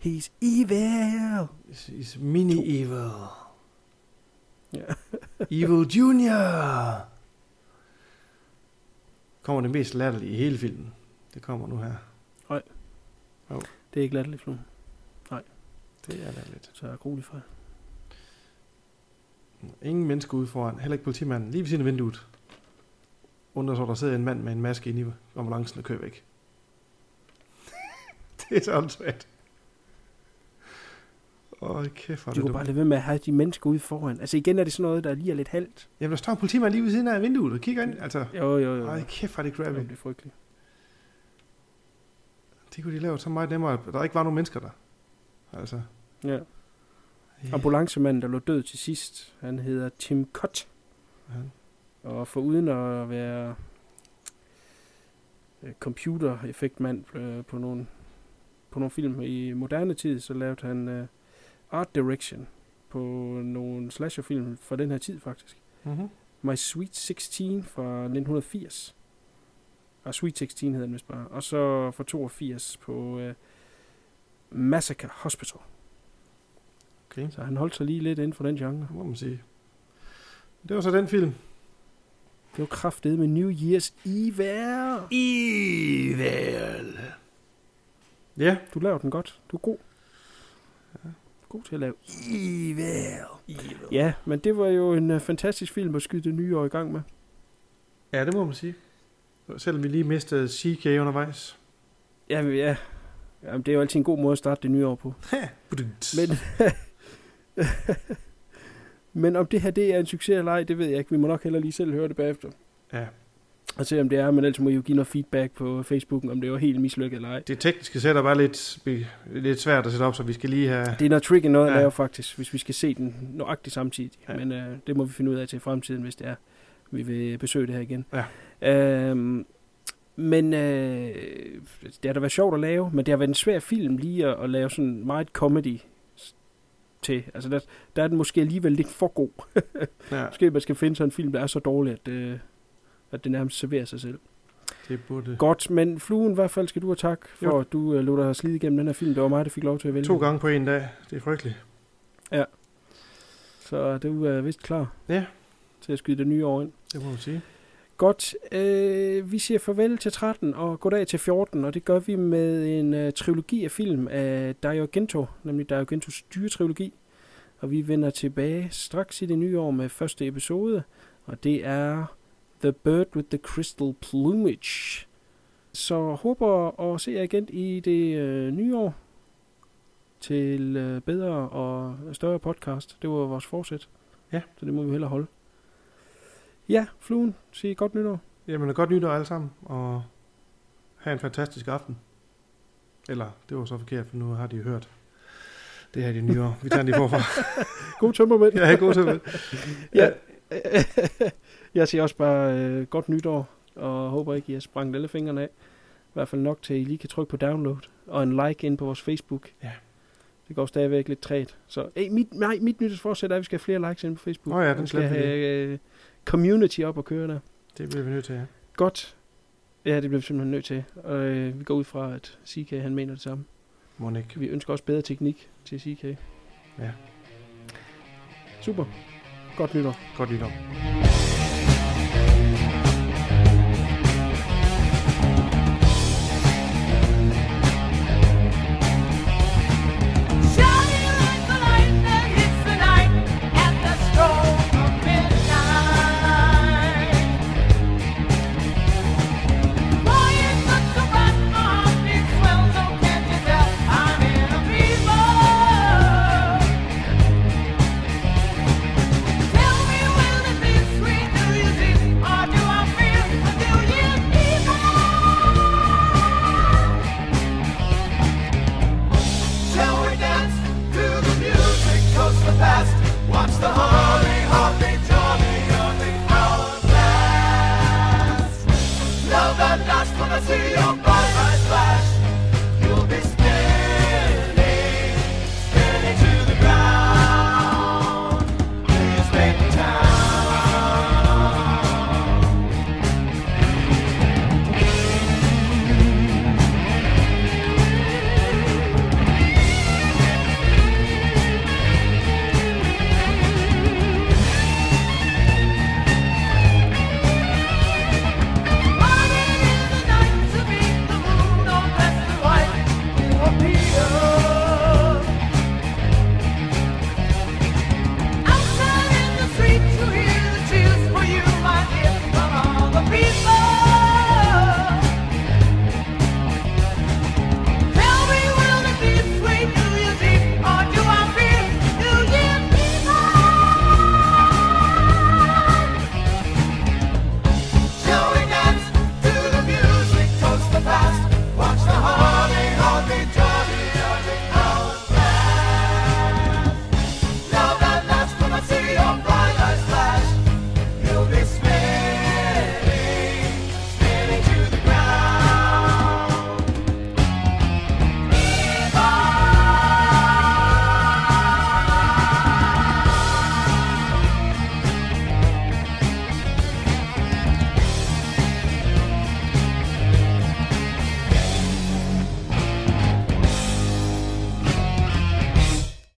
He's evil! Is mini evil. Ja. evil Junior. Kommer det mest latterlige i hele filmen. Det kommer nu her. Det er ikke latterligt fluen, Det er latterligt. så er rolig for Ingen mennesker ude foran. Heller ikke politimanden. Lige ved siden af vinduet. Under så der sidder en mand med en maske inde i ambulancen og kører væk. Det er åndssvagt. Åh, kæft, hvor De det kunne dumt. bare lade være med at have de mennesker ude foran. Altså igen er det sådan noget, der lige er lidt halvt. Jamen, der står en politimand lige ved siden af vinduet og kigger ind. Altså, Jo, jo, jo. ej, kæft, hvor det crappy. Det er frygteligt. Det kunne de lave så meget nemmere, at der ikke var nogen mennesker der. Altså, Ja. Ambulancemanden, der lå død til sidst, han hedder Tim Cott. Ja. Og for uden at være øh, computereffektmand øh, på nogle, på nogle film i moderne tid, så lavede han øh, art direction på nogle slasherfilm fra den her tid faktisk. mm-hmm. My Sweet 16 fra 1980. Og Sweet 16 hedder den vist bare. Og så fra 82 på øh, Massacre Hospital. Okay. Så han holdt sig lige lidt inden for den genre. må man sige. Det var så den film. Det var kraftedet med New Year's Eve. Evil. Ja, Du laver den godt. Du er god. God til at lave Evil. Ja, men det var jo en uh, fantastisk film at skyde det nye år i gang med. ja, det må man sige. Selvom vi lige mistede CK undervejs. Ja, ja. Jamen, det er jo altid en god måde at starte det nye år på. Men, men om det her det er en succes eller ej, det ved jeg ikke. Vi må nok heller lige selv høre det bagefter. Ja. Og se om det er, men ellers må I jo give noget feedback på Facebook, om det var helt mislykket eller ej. Det tekniske setup er lidt, lidt svært at sætte op, så vi skal lige have... Det er noget tricky noget at Ja. lave faktisk, hvis vi skal se den nøjagtigt samtidig. Ja. Men øh, det må vi finde ud af til fremtiden, hvis det er, vi vil besøge det her igen. Ja. Øhm, men øh, det har da været sjovt at lave, men det har været en svær film lige at, at lave sådan meget comedy til. Altså der, der er den måske alligevel lidt for god. Ja, Måske man skal finde sådan en film, der er så dårlig, at, øh, at det nærmest serverer sig selv. det burde... Godt, men Fluen, i hvert fald skal du have tak for, Jo. at du øh, lod dig slide igennem den her film. Det var mig, der fik lov til at vælge. To gange på en dag. Det er frygteligt. Så du er vist klar Ja. til at skyde det nye år ind. Det må man sige. Godt, øh, vi siger farvel til 13 og goddag til 14, og det gør vi med en øh, trilogi af film af Dario Gento, nemlig Dario Gentos dyretrilogi. Og vi vender tilbage straks i det nye år med første episode, og det er The Bird with the Crystal Plumage. Så håber at se jer igen i det øh, nye år til øh, bedre og større podcast. Det var vores forsæt. Ja. Så det må vi hellere holde. Ja, fluen, sig godt nytår. Jamen, godt nytår alle sammen, og have en fantastisk aften. Eller, det var så forkert, for nu har de hørt det her i det nye år. Vi tager lige forfra. God tømmermænd. Er god det. Ja. Jeg siger også bare øh, godt nytår, og håber ikke, I har sprængt alle fingrene af. I hvert fald nok til, at I lige kan trykke på download, og en like ind på vores Facebook. Ja. Det går stadigvæk lidt træt. Så hey, mit, nej, mit nytårsforsæt er, at vi skal have flere likes ind på Facebook. Nå ja, den skal have øh, community op og køre der. Det bliver vi nødt til, ja. Godt. Ja, det bliver vi simpelthen nødt til. Og øh, vi går ud fra, at CK han mener det samme. Ikke. Vi ønsker også bedre teknik til CK. Ja. Super. Godt nytår. Godt nytår.